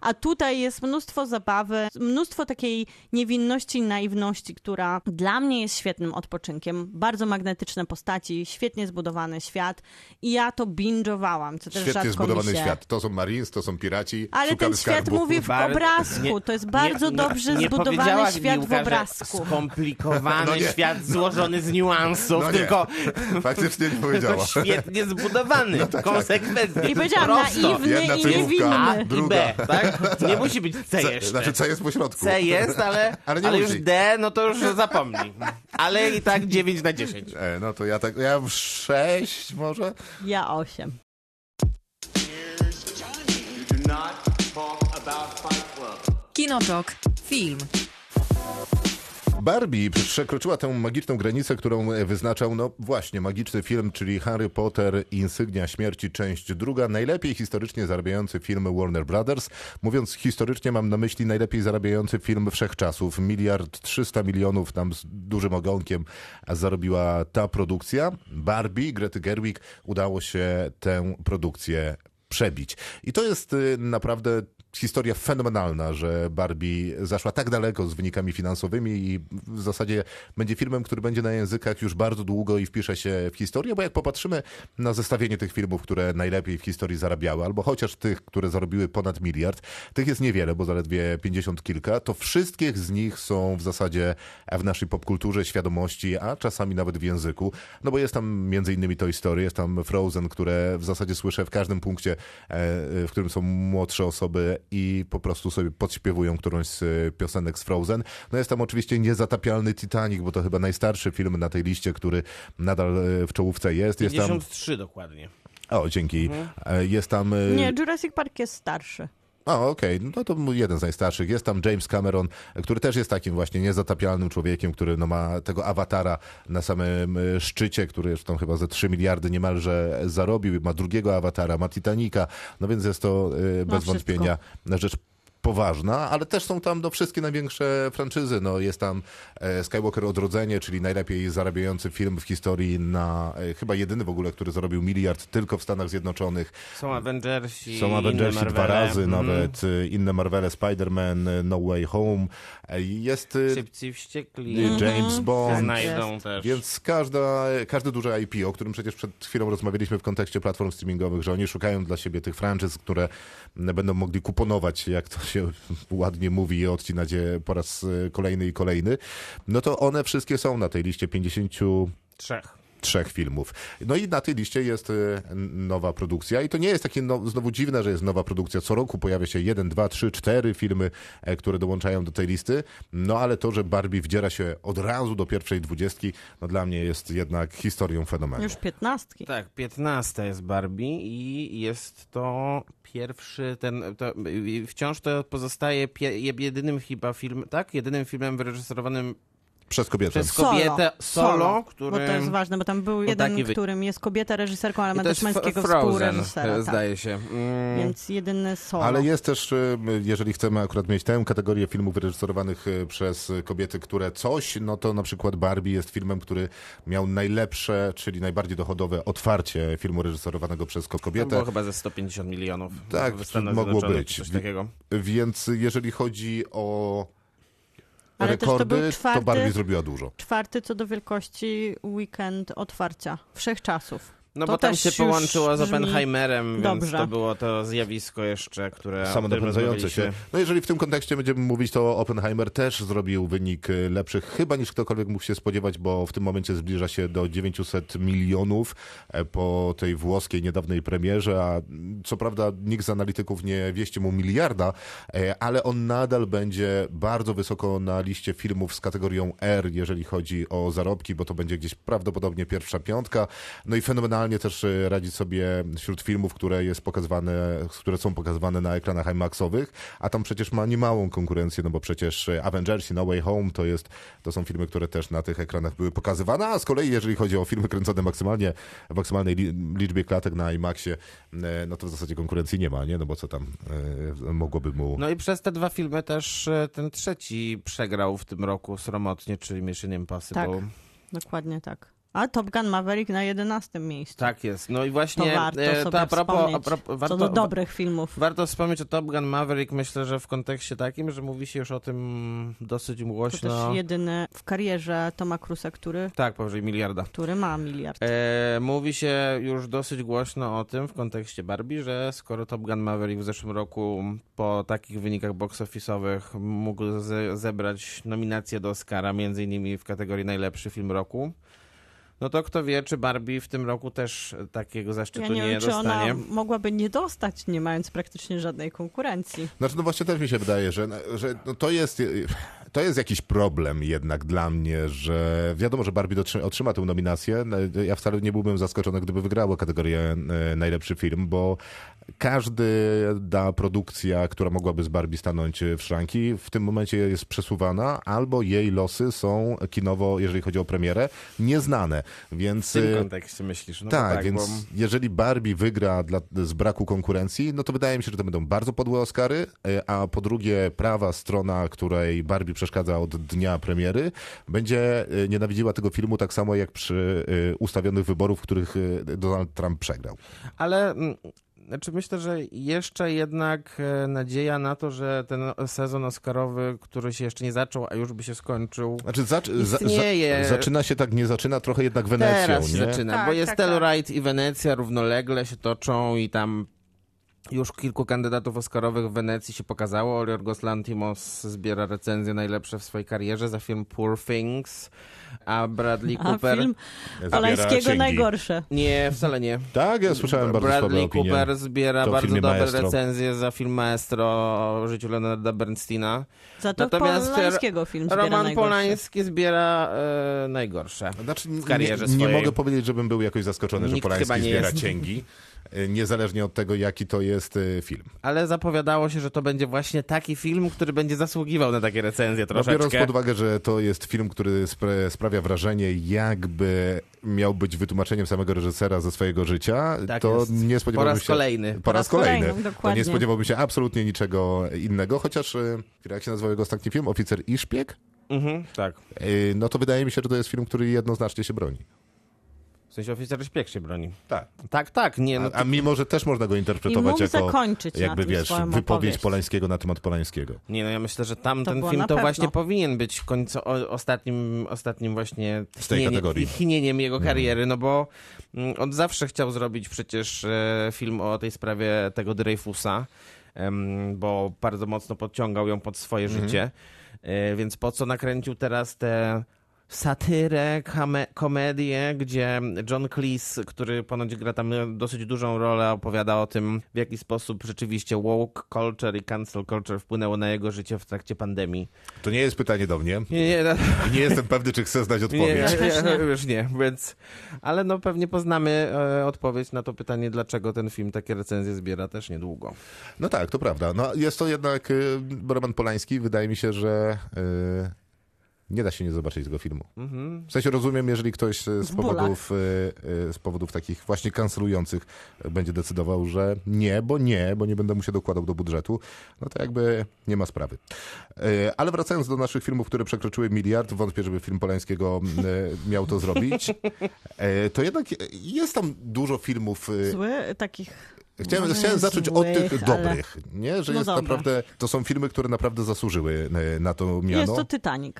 A tutaj jest mnóstwo zabawy, mnóstwo takiej niewinności i naiwności, która dla mnie jest świetnym odpoczynkiem. Bardzo magnetyczne postaci, świetnie zbudowany świat i ja to binge'owałam, co też Świetnie rzadko zbudowany się... świat. To są Marines, to są piraci. Ale ten świat skarbu. mówi w obrazku. nie- to jest bardzo nie- dobrze nie zbudowany świat Miłka, w obrazku. Skomplikowany No świat złożony z niuansów, No tylko, Faktycznie nie tylko powiedziała. świetnie zbudowany, konsekwentnie. I powiedziałam prosto. naiwny Jedna i czołówka. A niewinny. i. B, tak? Nie musi być C C, jeszcze. znaczy C jest po środku. C jest, ale, Ale nie ale już D, no to już zapomnij. Ale i tak 9 na 10. E, no to ja tak, ja w 6 może? Ja osiem. You do not talk about Fight Club. Kinotok. Film. Barbie przekroczyła tę magiczną granicę, którą wyznaczał, no właśnie, magiczny film, czyli Harry Potter Insygnia Śmierci, część druga. Najlepiej historycznie zarabiający film Warner Brothers. Mówiąc historycznie, mam na myśli najlepiej zarabiający film wszechczasów. Miliard trzysta milionów tam z dużym ogonkiem zarobiła ta produkcja. Barbie, Grety Gerwig udało się tę produkcję przebić. I to jest y, naprawdę historia fenomenalna, że Barbie zaszła tak daleko z wynikami finansowymi i w zasadzie będzie filmem, który będzie na językach już bardzo długo i wpisze się w historię, bo jak popatrzymy na zestawienie tych filmów, które najlepiej w historii zarabiały, albo chociaż tych, które zarobiły ponad miliard, tych jest niewiele, bo zaledwie 50 kilka, to wszystkich z nich są w zasadzie w naszej popkulturze, świadomości, a czasami nawet w języku, no bo jest tam między innymi Toy Story, jest tam Frozen, które w zasadzie słyszę w każdym punkcie, e, w którym są młodsze osoby i po prostu sobie podśpiewują którąś z e, piosenek z Frozen. No jest tam oczywiście niezatapialny Titanic, bo to chyba najstarszy film na tej liście, który nadal e, w czołówce jest. Jest tam... 53 dokładnie. O, dzięki. E, Jest tam... Nie, Jurassic Park jest starszy. O, okej, no to jeden z najstarszych. Jest tam James Cameron, który też jest takim właśnie niezatapialnym człowiekiem, który no, ma tego awatara na samym y, szczycie, który już tam chyba ze 3 miliardy niemalże zarobił. Ma drugiego awatara, ma Titanica, no więc jest to y, bez wątpienia rzecz poważna, ale też są tam no, wszystkie największe franczyzy. No, jest tam e, Skywalker Odrodzenie, czyli najlepiej zarabiający film w historii na, e, chyba jedyny w ogóle, który zarobił miliard tylko w Stanach Zjednoczonych. Są Avengersi, Są Avengersi dwa razy, Mhm. nawet e, inne Marvele, Spider-Man, e, No Way Home. E, Jest e, Szybcy wściekli. James Bond. Znajdą też. Więc każda, każdy duży IP, o którym przecież przed chwilą rozmawialiśmy w kontekście platform streamingowych, że oni szukają dla siebie tych franczyz, które będą mogli kuponować, jak to się ładnie mówi, i odcinać je po raz e, kolejny i kolejny, no to one wszystkie są na tej liście 53 Trzech. Filmów. No i na tej liście jest n- nowa produkcja i to nie jest takie no, znowu dziwne, że jest nowa produkcja. Co roku pojawia się jeden, dwa, trzy, cztery filmy, e, które dołączają do tej listy. No ale to, że Barbie wdziera się od razu do pierwszej dwudziestki, no dla mnie jest jednak historią fenomenu. Już piętnastki. Tak, 15 jest Barbie i jest to pierwszy ten. To, wciąż to pozostaje pie, jedynym chyba film, tak? Jedynym filmem wyreżyserowanym Przez kobietę. przez kobietę solo, który. Bo to jest ważne, bo tam był jeden, wy- którym jest kobieta reżyserką, ale ma to też męskiego współreżysera. e, Tak. zdaje się. Mm. Więc jedyny solo. Ale jest też, e, jeżeli chcemy akurat mieć tę kategorię filmów wyreżyserowanych e, przez kobiety, które coś, no to na przykład Barbie jest filmem, który miał najlepsze, czyli najbardziej dochodowe otwarcie filmu reżyserowanego przez To kobietę. było chyba ze 150 milionów. Tak, mogło być. czy Coś takiego. Więc jeżeli chodzi o Ale też to rekordy, był czwarty- Barbie zrobiła dużo. Czwarty co do wielkości weekend otwarcia. Wszechczasów. No To bo tam też się połączyło z brzmi Oppenheimerem, więc dobrze. to było to zjawisko jeszcze, które... Samodopędzające się. No jeżeli w tym kontekście będziemy mówić, to Oppenheimer też zrobił wynik y, lepszy chyba niż ktokolwiek mógł się spodziewać, bo w tym momencie zbliża się do 900 milionów e, po tej włoskiej niedawnej premierze, a co prawda nikt z analityków nie wieści mu miliarda, e, ale on nadal będzie bardzo wysoko na liście filmów z kategorią R, jeżeli chodzi o zarobki, bo to będzie gdzieś prawdopodobnie pierwsza piątka. No i fenomenalnie też e, radzi sobie wśród filmów, które jest pokazywane, które są pokazywane na ekranach IMAXowych, a tam przecież ma niemałą konkurencję, no bo przecież e, Avengers i No Way Home to jest, to są filmy, które też na tych ekranach były pokazywane, a z kolei jeżeli chodzi o filmy kręcone maksymalnie, w maksymalnej li, liczbie klatek na IMAXie, e, no to w zasadzie konkurencji nie ma, nie? No bo co tam mogłoby mu... No i przez te dwa filmy też ten trzeci przegrał w tym roku sromotnie, czyli Mission Impossible. Tak. Dokładnie tak. A Top Gun Maverick na 11 miejscu. Tak jest. No i To właśnie warto e, to a propos, a propos co warto, do dobrych filmów. warto wspomnieć o Top Gun Maverick, myślę, że w kontekście takim, że mówi się już o tym dosyć To głośno. też jedyny w karierze Toma Cruza, który, Tak, powyżej miliarda. który ma miliard. E, mówi się już dosyć głośno o tym w kontekście Barbie, że skoro Top Gun Maverick w zeszłym roku po takich wynikach box office'owych mógł ze, zebrać nominację do Oscara, między innymi w kategorii najlepszy film roku, no to kto wie, czy Barbie w tym roku też takiego Ja zaszczytu nie nie, wiem, czy ona dostanie. mogłaby nie dostać, nie mając praktycznie żadnej konkurencji. Znaczy, no właśnie też mi się wydaje, że, że no to, jest, to jest jakiś problem jednak dla mnie, że wiadomo, że Barbie otrzyma tę nominację. No, Ja wcale nie byłbym zaskoczony, gdyby wygrała kategorię e, najlepszy film, bo każda produkcja, która mogłaby z Barbie stanąć w szranki, w tym momencie jest przesuwana, albo jej losy są kinowo, jeżeli chodzi o premierę, nieznane. Więc W tym e, kontekście myślisz? No tak, tak, więc bo... jeżeli Barbie wygra dla, z braku konkurencji, no to wydaje mi się, że to będą bardzo podłe Oscary, e, a po drugie prawa strona, której Barbie przeszkadza od dnia premiery, będzie e, nienawidziła tego filmu tak samo jak przy ustawionych wyborów, w których Donald Trump przegrał. Ale mm, znaczy myślę, że jeszcze jednak e, nadzieja na to, że ten sezon Oscarowy, który się jeszcze nie zaczął, a już by się skończył, Znaczy, zac- za, Istnieje. za, zaczyna się tak, nie zaczyna trochę jednak Wenecją, Teraz się nie? zaczyna, Tak, bo jest tak, tak. Telluride i Wenecja równolegle się toczą i tam już kilku kandydatów oscarowych w Wenecji się pokazało. Yorgos Lantimos zbiera recenzje najlepsze w swojej karierze za film Poor Things, a Bradley A Cooper... film Zabiera Polańskiego najgorsze. Nie, wcale nie. Tak, ja słyszałem bardzo słabe Bradley opinie. Cooper zbiera To bardzo dobre Maestro. recenzje za film Maestro o życiu Leonarda Bernsteina. Za to Natomiast Polańskiego film zbiera Roman najgorsze. Polański zbiera e, najgorsze. Znaczy, w karierze nie, nie swojej. mogę powiedzieć, żebym był jakoś zaskoczony, że Nikt Polański chyba nie zbiera jest. cięgi. E, niezależnie od tego, jaki to jest e, film. Ale zapowiadało się, że to będzie właśnie taki film, który będzie zasługiwał na takie recenzje No, troszeczkę. biorąc pod uwagę, że to jest film, który spra- sprawia wrażenie, jakby miał być wytłumaczeniem samego reżysera ze swojego życia, Tak to jest. nie Po spodziewałbym raz się... kolejny. Po raz kolejny. kolejny, to dokładnie. nie spodziewałbym się absolutnie niczego innego, chociaż e, jak się nazywał jego ostatni film? Oficer i szpieg? Mhm, tak. No to wydaje mi się, że to jest film, który jednoznacznie się broni. Sensie oficer się broni. Tak. Tak, tak, nie, no A, a mimo, że też można go interpretować jako jakby wiesz, wypowiedź opowieść. Polańskiego na temat Polańskiego. Nie, no ja myślę, że tam To ten film to pewno. właśnie powinien być w końcu o, ostatnim, ostatnim właśnie tchnienie- kategorii. tchnieniem jego kariery, no bo mm, on zawsze chciał zrobić przecież e, film o tej sprawie tego Dreyfusa, em, bo bardzo mocno podciągał ją pod swoje Mhm. życie, E, więc po co nakręcił teraz te satyrę, komedię, gdzie John Cleese, który ponoć gra tam dosyć dużą rolę, opowiada o tym, w jaki sposób rzeczywiście woke culture i cancel culture wpłynęło na jego życie w trakcie pandemii. To nie jest pytanie do mnie. Nie, nie, no, nie jestem pewny, czy chcę znać nie, odpowiedź. ja, też ja, nie. już nie, więc... Ale no pewnie poznamy e, odpowiedź na to pytanie, dlaczego ten film takie recenzje zbiera też niedługo. No tak, to prawda. No, jest to jednak y, Roman Polański. Wydaje mi się, że y, nie da się nie zobaczyć tego filmu. Mhm. W sensie rozumiem, jeżeli ktoś y, z bólach. powodów, y, y, z powodów takich właśnie kancelujących będzie decydował, że nie, bo nie, bo nie będę mu się dokładał do budżetu, no to jakby nie ma sprawy. Ale wracając do naszych filmów, które przekroczyły miliard, wątpię, żeby film Polańskiego miał to zrobić, to jednak jest tam dużo filmów Zły, takich... Chciałem, chciałem zacząć od tych ale dobrych, nie? Że No jest dobra. naprawdę, to są filmy, które naprawdę zasłużyły e, na to miano. Jest to Titanic.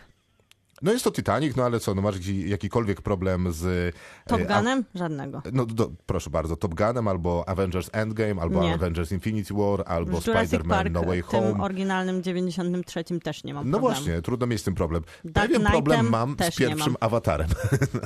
No jest to Titanic, no ale co, no masz jakikolwiek problem z... e, Top a- Gunem? Żadnego. No do, proszę bardzo, Top Gunem, albo Avengers Endgame, albo Nie. Avengers Infinity War, albo W Spider-Man No Way tym Home. oryginalnym 93 też nie mam No problemu. właśnie, trudno mieć z tym problem. Dark Pewien problem mam z pierwszym mam. awatarem.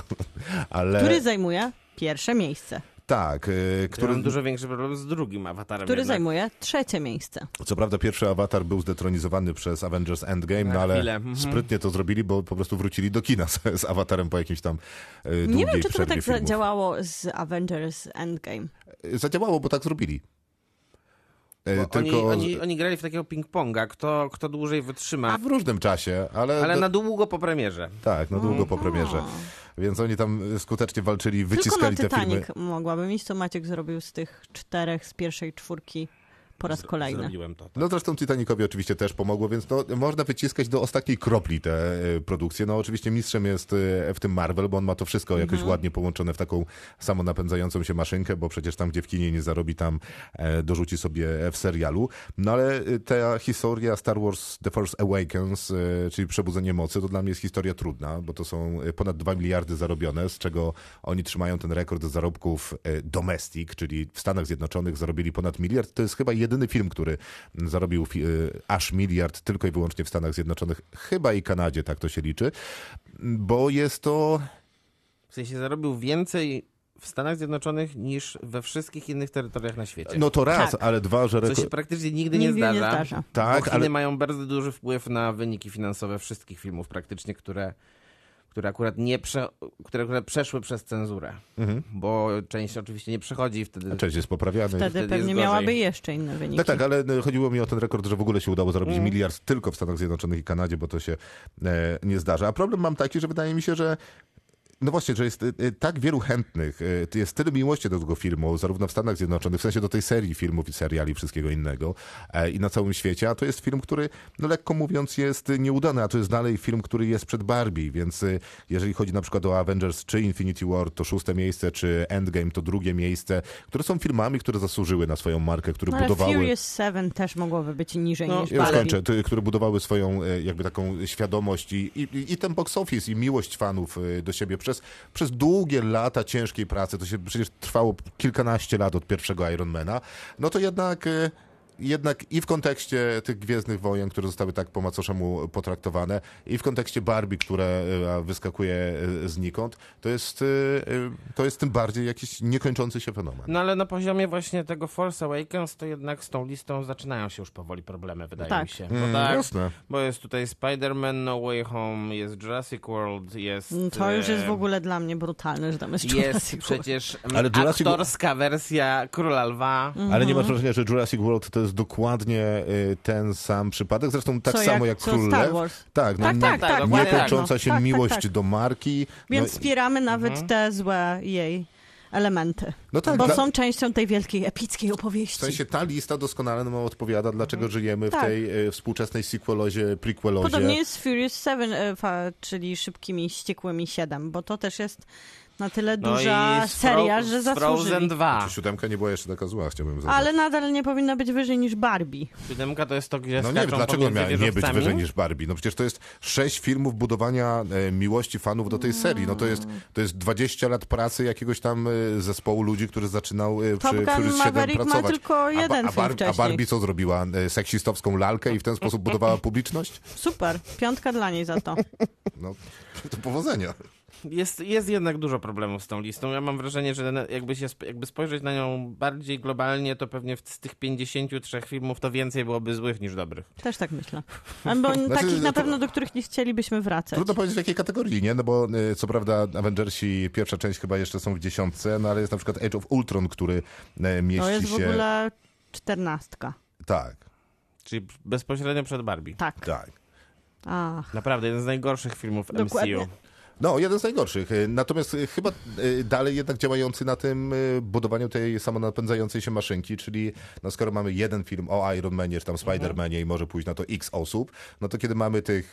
ale Który zajmuje pierwsze miejsce. Tak, e, Który... Mam dużo większy problem z drugim awatarem Który jednak. zajmuje trzecie miejsce. Co prawda pierwszy awatar był zdetronizowany przez Avengers Endgame, Na no ale chwilę, mhm. sprytnie to zrobili, bo po prostu wrócili do kina z, z awatarem po jakimś tam e, długiej Nie wiem, czy to tak filmów. zadziałało z Avengers Endgame. Zadziałało, bo tak zrobili. E, Bo Tylko Oni, oni, oni grali w takiego ping-ponga, kto, kto dłużej wytrzyma, w różnym czasie, ale, ale do- na długo po premierze. tak, na długo po premierze. Więc oni tam skutecznie walczyli, Tylko na wyciskali te filmy. Titanic mogłabym iść, co Maciek zrobił z tych czterech z pierwszej czwórki po raz kolejny. Zrobiłem to. No zresztą Titanicowi oczywiście też pomogło, więc no, można wyciskać do ostatniej kropli te e, produkcje. No oczywiście mistrzem jest e, w tym Marvel, bo on ma to wszystko jakoś Mhm. ładnie połączone w taką samonapędzającą się maszynkę, bo przecież tam, gdzie w kinie nie zarobi, tam e, dorzuci sobie w serialu. No ale ta historia Star Wars The Force Awakens, czyli Przebudzenie Mocy, to dla mnie jest historia trudna, bo to są ponad 2 miliardy zarobione, z czego oni trzymają ten rekord zarobków domestic, czyli w Stanach Zjednoczonych zarobili ponad miliard. To jest chyba jedyny film, który zarobił fi- e, aż miliard tylko i wyłącznie w Stanach Zjednoczonych, chyba i Kanadzie, tak to się liczy, bo jest to W sensie zarobił więcej w Stanach Zjednoczonych niż we wszystkich innych terytoriach na świecie. no to raz, Tak. ale dwa, że Co reko- się praktycznie nigdy, Nigdy nie nie zdarza. zdarza. Tak, bo Chiny ale- mają bardzo duży wpływ na wyniki finansowe wszystkich filmów praktycznie, które, które, akurat nie prze, które akurat przeszły przez cenzurę. Mhm. Bo część oczywiście nie przechodzi i wtedy... Część jest poprawiany. Wtedy Wtedy pewnie miałaby jeszcze inne wyniki. Tak, tak, ale no, chodziło mi o ten rekord, że w ogóle się udało zarobić Mm. miliard tylko w Stanach Zjednoczonych i Kanadzie, bo to się e, nie zdarza. A problem mam taki, że wydaje mi się, że no właśnie, że jest e, e, tak wielu chętnych, e, jest tyle miłości do tego filmu, zarówno w Stanach Zjednoczonych, w sensie do tej serii filmów i seriali, wszystkiego innego e, i na całym świecie, a to jest film, który, no lekko mówiąc, jest nieudany, a to jest dalej film, który jest przed Barbie, więc jeżeli chodzi na przykład o Avengers czy Infinity War, to szóste miejsce, czy Endgame to drugie miejsce, które są filmami, które zasłużyły na swoją markę, które No, ale budowały... Furious 7 też mogłoby być niżej No, niż Ja już kończę. Które budowały swoją e, jakby taką świadomość i, i, i ten box office i miłość fanów e, do siebie przez, przez długie lata ciężkiej pracy, to się przecież trwało kilkanaście lat od pierwszego Ironmana, no to jednak... jednak i w kontekście tych Gwiezdnych Wojen, które zostały tak po macoszemu potraktowane, i w kontekście Barbie, które e, wyskakuje e, znikąd, to jest, e, to jest tym bardziej jakiś niekończący się fenomen. No ale na poziomie właśnie tego Force Awakens to jednak z tą listą zaczynają się już powoli problemy, wydaje Tak. mi się. Bo, Mm, tak, Jasne. bo jest tutaj Spider-Man No Way Home, jest Jurassic World, jest... Mm, To już jest w ogóle dla mnie brutalne, że tam jest Jest Jurassic World. przecież Ale Jurassic- aktorska wersja Króla Lwa. Ale nie masz wrażenia, że Jurassic World to jest dokładnie y, ten sam przypadek? Zresztą tak Co samo jak, co Król Star Lew. Wars. Tak, no, Tak, nie- tak, tak. tak. niekończąca się Tak, tak, miłość tak. do marki. Więc no, wspieramy nawet te złe jej elementy. no tak, bo dla- są częścią tej wielkiej, epickiej opowieści. W sensie ta lista doskonale nam odpowiada, dlaczego żyjemy w Tak. tej e, współczesnej sequelozie, prequelozie. Podobnie jest z Furious 7, e, fa- czyli Szybkimi Ściekłymi 7, bo to też jest na tyle No duża seria, że z Frozen zasłużyli. 2. Czy siódemka nie była jeszcze taka zła, chciałbym zaznaczyć. Ale nadal nie powinna być wyżej niż Barbie. Siódemka to jest to, gdzie No nie wiem, dlaczego miała nie być wyżej niż Barbie? No przecież to jest sześć filmów budowania e, miłości fanów do tej serii. No to jest, to jest 20 lat pracy jakiegoś tam e, zespołu ludzi, który zaczynał e, przy Furious 7 Maverick ma pracować. tylko a, jeden a, film Bar- a. Barbie co zrobiła? E, Seksistowską lalkę i w ten sposób budowała publiczność? Super, piątka dla niej za to. No, to powodzenia. Jest, jest jednak dużo problemów z tą listą. Ja mam wrażenie, że na- jakby, się, jakby spojrzeć na nią bardziej globalnie, to pewnie w, z tych 53 filmów to więcej byłoby złych niż dobrych. Też tak myślę. Albo takich na to- pewno, do których nie chcielibyśmy wracać. Trudno powiedzieć w jakiej kategorii, nie? No bo y, co prawda Avengersi pierwsza część chyba jeszcze są w dziesiątce, no ale jest na przykład Age of Ultron, który y, mieści To jest w się... ogóle czternastka. Tak, Czyli bezpośrednio przed Barbie. Tak. tak. Ach. Naprawdę, jeden z najgorszych filmów Dokładnie. MCU. No, jeden z najgorszych. Y, Natomiast y, chyba y, dalej jednak działający na tym budowaniu tej samonapędzającej się maszynki, czyli no skoro mamy jeden film o Iron Manie, czy tam Spider-Manie i może pójść na to x osób, no to kiedy mamy tych,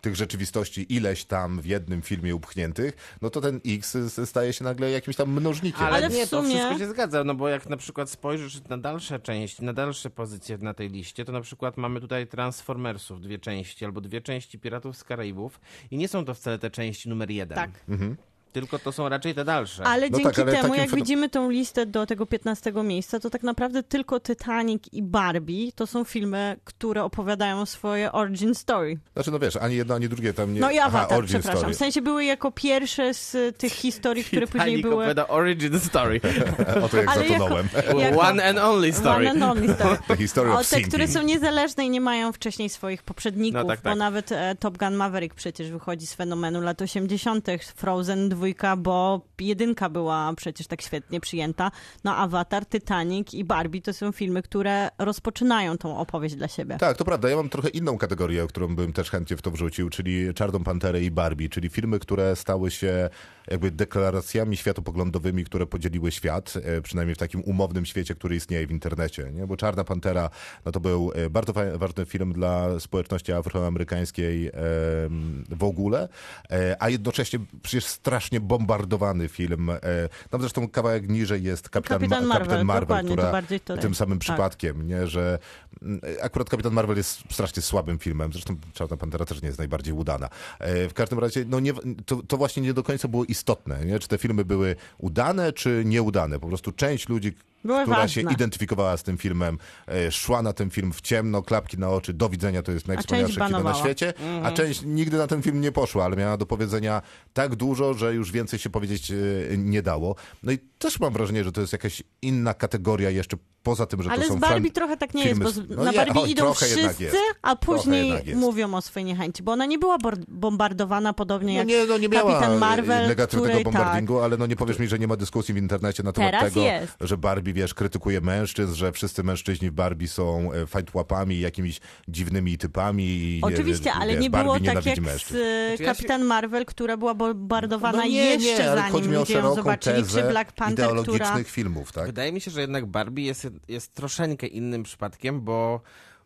tych rzeczywistości ileś tam w jednym filmie upchniętych, no to ten x staje się nagle jakimś tam mnożnikiem. Ale, nie, to wszystko się zgadza, no bo jak na przykład spojrzysz na dalsze części, na dalsze pozycje na tej liście, to na przykład mamy tutaj Transformersów, dwie części, albo dwie części Piratów z Karaibów i nie są to wcale te części numer jeden. Tak. Tylko to są raczej te dalsze. Ale No dzięki tak, ale temu, jak fenom- widzimy tą listę do tego 15 miejsca, to tak naprawdę tylko Titanic i Barbie to są filmy, które opowiadają swoje origin story. Znaczy, no wiesz, ani jedno, ani drugie tam nie... No i Aha, Avatar, origin przepraszam. story. W sensie były jako pierwsze z y, tych historii, które później Titanic były... opowiada origin story. Oto jak Ale zatonąłem. Jako- One and only story. One and only story. The history O of te, sinking. które są niezależne i nie mają wcześniej swoich poprzedników, No tak, bo tak. nawet e, Top Gun Maverick przecież wychodzi z fenomenu lat 80., Frozen 2, bo jedynka była przecież tak świetnie przyjęta. No Avatar, Titanic i Barbie to są filmy, które rozpoczynają tą opowieść dla siebie. Tak, to prawda. Ja mam trochę inną kategorię, którą bym też chętnie w to wrzucił, czyli Czarną Panterę i Barbie, czyli filmy, które stały się jakby deklaracjami światopoglądowymi, które podzieliły świat, e, przynajmniej w takim umownym świecie, który istnieje w internecie. Nie? Bo Czarna Pantera no to był e, bardzo ważny film dla społeczności afroamerykańskiej w ogóle, e, a jednocześnie przecież strasznie bombardowany film. e, Tam zresztą kawałek niżej jest Kapitan, Kapitan Ma- Marvel, Kapitan Marvel która to- tym samym tak. przypadkiem, nie? że mm, akurat Kapitan Marvel jest strasznie słabym filmem, zresztą Czarna Pantera też nie jest najbardziej udana. E, W każdym razie no nie, to, to właśnie nie do końca było istotne, nie? czy te filmy były udane, czy nieudane. Po prostu część ludzi, Były która się ważne. identyfikowała z tym filmem, e, szła na ten film w ciemno, klapki na oczy, do widzenia, to jest najwspanialsze kino na świecie, a część nigdy na ten film nie poszła, ale miała do powiedzenia tak dużo, że już więcej się powiedzieć e, nie dało. No i też mam wrażenie, że to jest jakaś inna kategoria jeszcze poza tym, że Ale to są z Barbie trochę tak nie filmy jest, z- bo z- no na Barbie idą wszyscy, a później mówią o swojej niechęci, bo ona nie była bombardowana podobnie No jak nie, no nie miała Kapitan e, Marvel, negatywnego której bombardingu, ale no nie powiesz mi, że nie ma dyskusji w internecie na temat Teraz tego, jest. że Barbie, wiesz, krytykuje mężczyzn, że wszyscy mężczyźni w Barbie są e, fajtłapami, jakimiś dziwnymi typami. I, nie, Oczywiście, ale nie Barbie było tak jak z mężczyzn. e, Znaczy, ja się- Kapitan Marvel, która była bombardowana No nie, jeszcze nie, ale zanim ludzie ją zobaczyli, czy Black Panther, ideologicznych która... filmów, tak? Wydaje mi się, że jednak Barbie jest, jest troszeczkę innym przypadkiem, bo,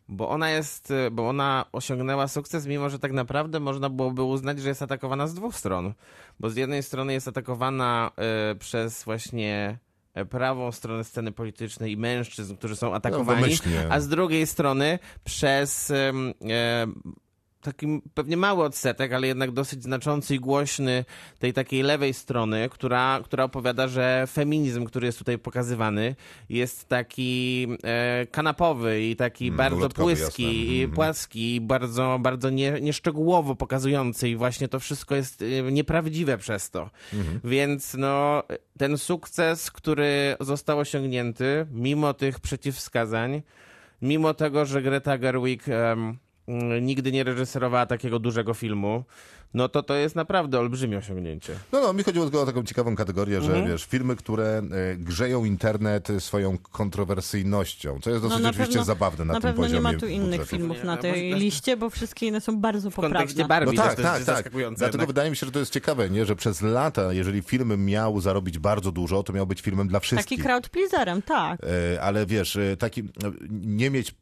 bo ona jest, e, bo ona osiągnęła sukces, mimo że tak naprawdę można byłoby uznać, że jest atakowana z dwóch stron. Bo z jednej strony jest atakowana e, przez właśnie e, prawą stronę sceny politycznej i mężczyzn, którzy są atakowani, wymyślnie. a z drugiej strony przez em, e, taki pewnie mały odsetek, ale jednak dosyć znaczący i głośny tej takiej lewej strony, która, która opowiada, że feminizm, który jest tutaj pokazywany, jest taki e, kanapowy i taki Mm, bardzo płyski jasne. i Mhm. płaski i bardzo, bardzo nie, nieszczegółowo pokazujący i właśnie to wszystko jest e, nieprawdziwe przez to. Mhm. Więc no, ten sukces, który został osiągnięty, mimo tych przeciwwskazań, mimo tego, że Greta Gerwig mm, nigdy nie reżyserowała takiego dużego filmu, no to to jest naprawdę olbrzymie osiągnięcie. No, no, mi chodziło tylko o taką ciekawą kategorię, że Mhm. wiesz, filmy, które e, grzeją internet swoją kontrowersyjnością, co jest dosyć No, na oczywiście pewno- zabawne na, Na tym pewno nie poziomie ma tu innych budżetów. filmów na tej no, liście, bo wszystkie inne są bardzo W kontekście poprawne. Barbie No tak, to jest tak, tak. zaskakujące. Dlatego jednak. wydaje mi się, że to jest ciekawe, nie? że przez lata, jeżeli film miał zarobić bardzo dużo, to miał być filmem dla Taki wszystkich. crowd pleaserem, tak. E, Ale wiesz, e, taki, nie mieć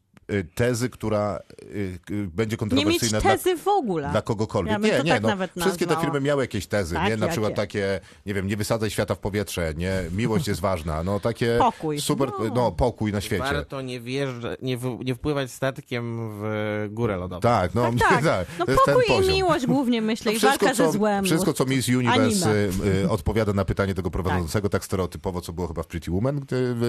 tezy, która e, k- będzie Nie mieć kontrowersyjna tezy w ogóle. dla, dla kogokolwiek. Ja bym nie, to nie, tak no, nawet wszystkie te nazwała. filmy miały jakieś tezy, Tak, nie? Na jakie? przykład takie, nie wiem, nie wysadzaj świata w powietrze, nie? Miłość jest ważna, no takie Pokój. super, No. no, pokój na świecie. Warto nie, wjeżdża, nie, w, nie wpływać statkiem w górę lodową. Tak, no, Tak, tak. No jest ten pokój i poziom. miłość głównie myślę No i walka co, ze złem. Wszystko, co Miss Universe y, y, odpowiada na pytanie tego prowadzącego tak. stereotypowo, co było chyba w Pretty Woman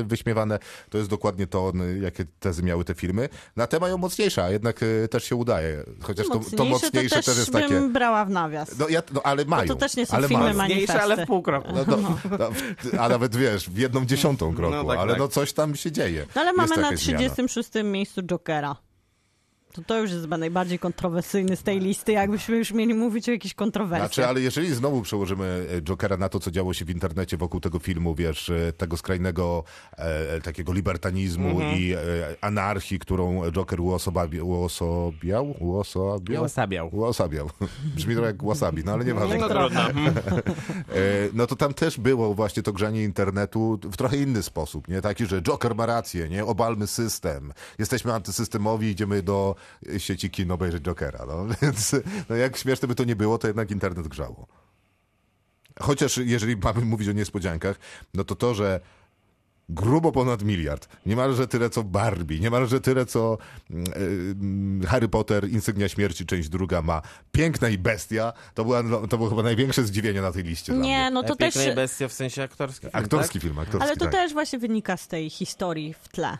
wyśmiewane, to jest dokładnie to, y, jakie tezy miały te filmy. Na te mają mocniejsze, a jednak y, też się udaje. Chociaż to, to mocniejsze to też jest takie... bym brała w nawias. No, ja, no ale mają. to też nie są ale filmy mają. ale w pół kroku. No, no, no, w- a nawet wiesz, w jedną dziesiątą kroku, No tak, ale tak. no coś tam się dzieje. No ale Jest mamy na jakaś zmiana. 36. miejscu Jokera. To, to już jest chyba najbardziej kontrowersyjny z tej listy, jakbyśmy już mieli mówić o jakichś kontrowersjach. Znaczy, ale jeżeli znowu przełożymy e, Jokera na to, co działo się w internecie wokół tego filmu, wiesz, e, tego skrajnego e, takiego libertanizmu Mhm. i e, anarchii, którą Joker uosobabiał, uosobiał? Uosobiał? Uosabiał. Uosabiał. Brzmi trochę jak wasabi, no ale nieważne. No. E, no to tam też było właśnie to grzanie internetu w trochę inny sposób, nie? Taki, że Joker ma rację, nie? Obalmy system. Jesteśmy antysystemowi, idziemy do sieci kino obejrzeć Jokera, no. Więc no jak śmieszne by to nie było, to jednak internet grzało. Chociaż jeżeli mamy mówić o niespodziankach, no to to, że grubo ponad miliard, niemalże tyle co Barbie, niemalże tyle co mm, y, Harry Potter, Insygnia Śmierci, część druga ma. Piękna i Bestia, to, była, no, to było chyba największe zdziwienie na tej liście dla Nie, mnie. no to też... Piękna i bestia w sensie aktorskim. Aktorski tak? film, aktorski, Ale to tak. też właśnie wynika z tej historii w tle.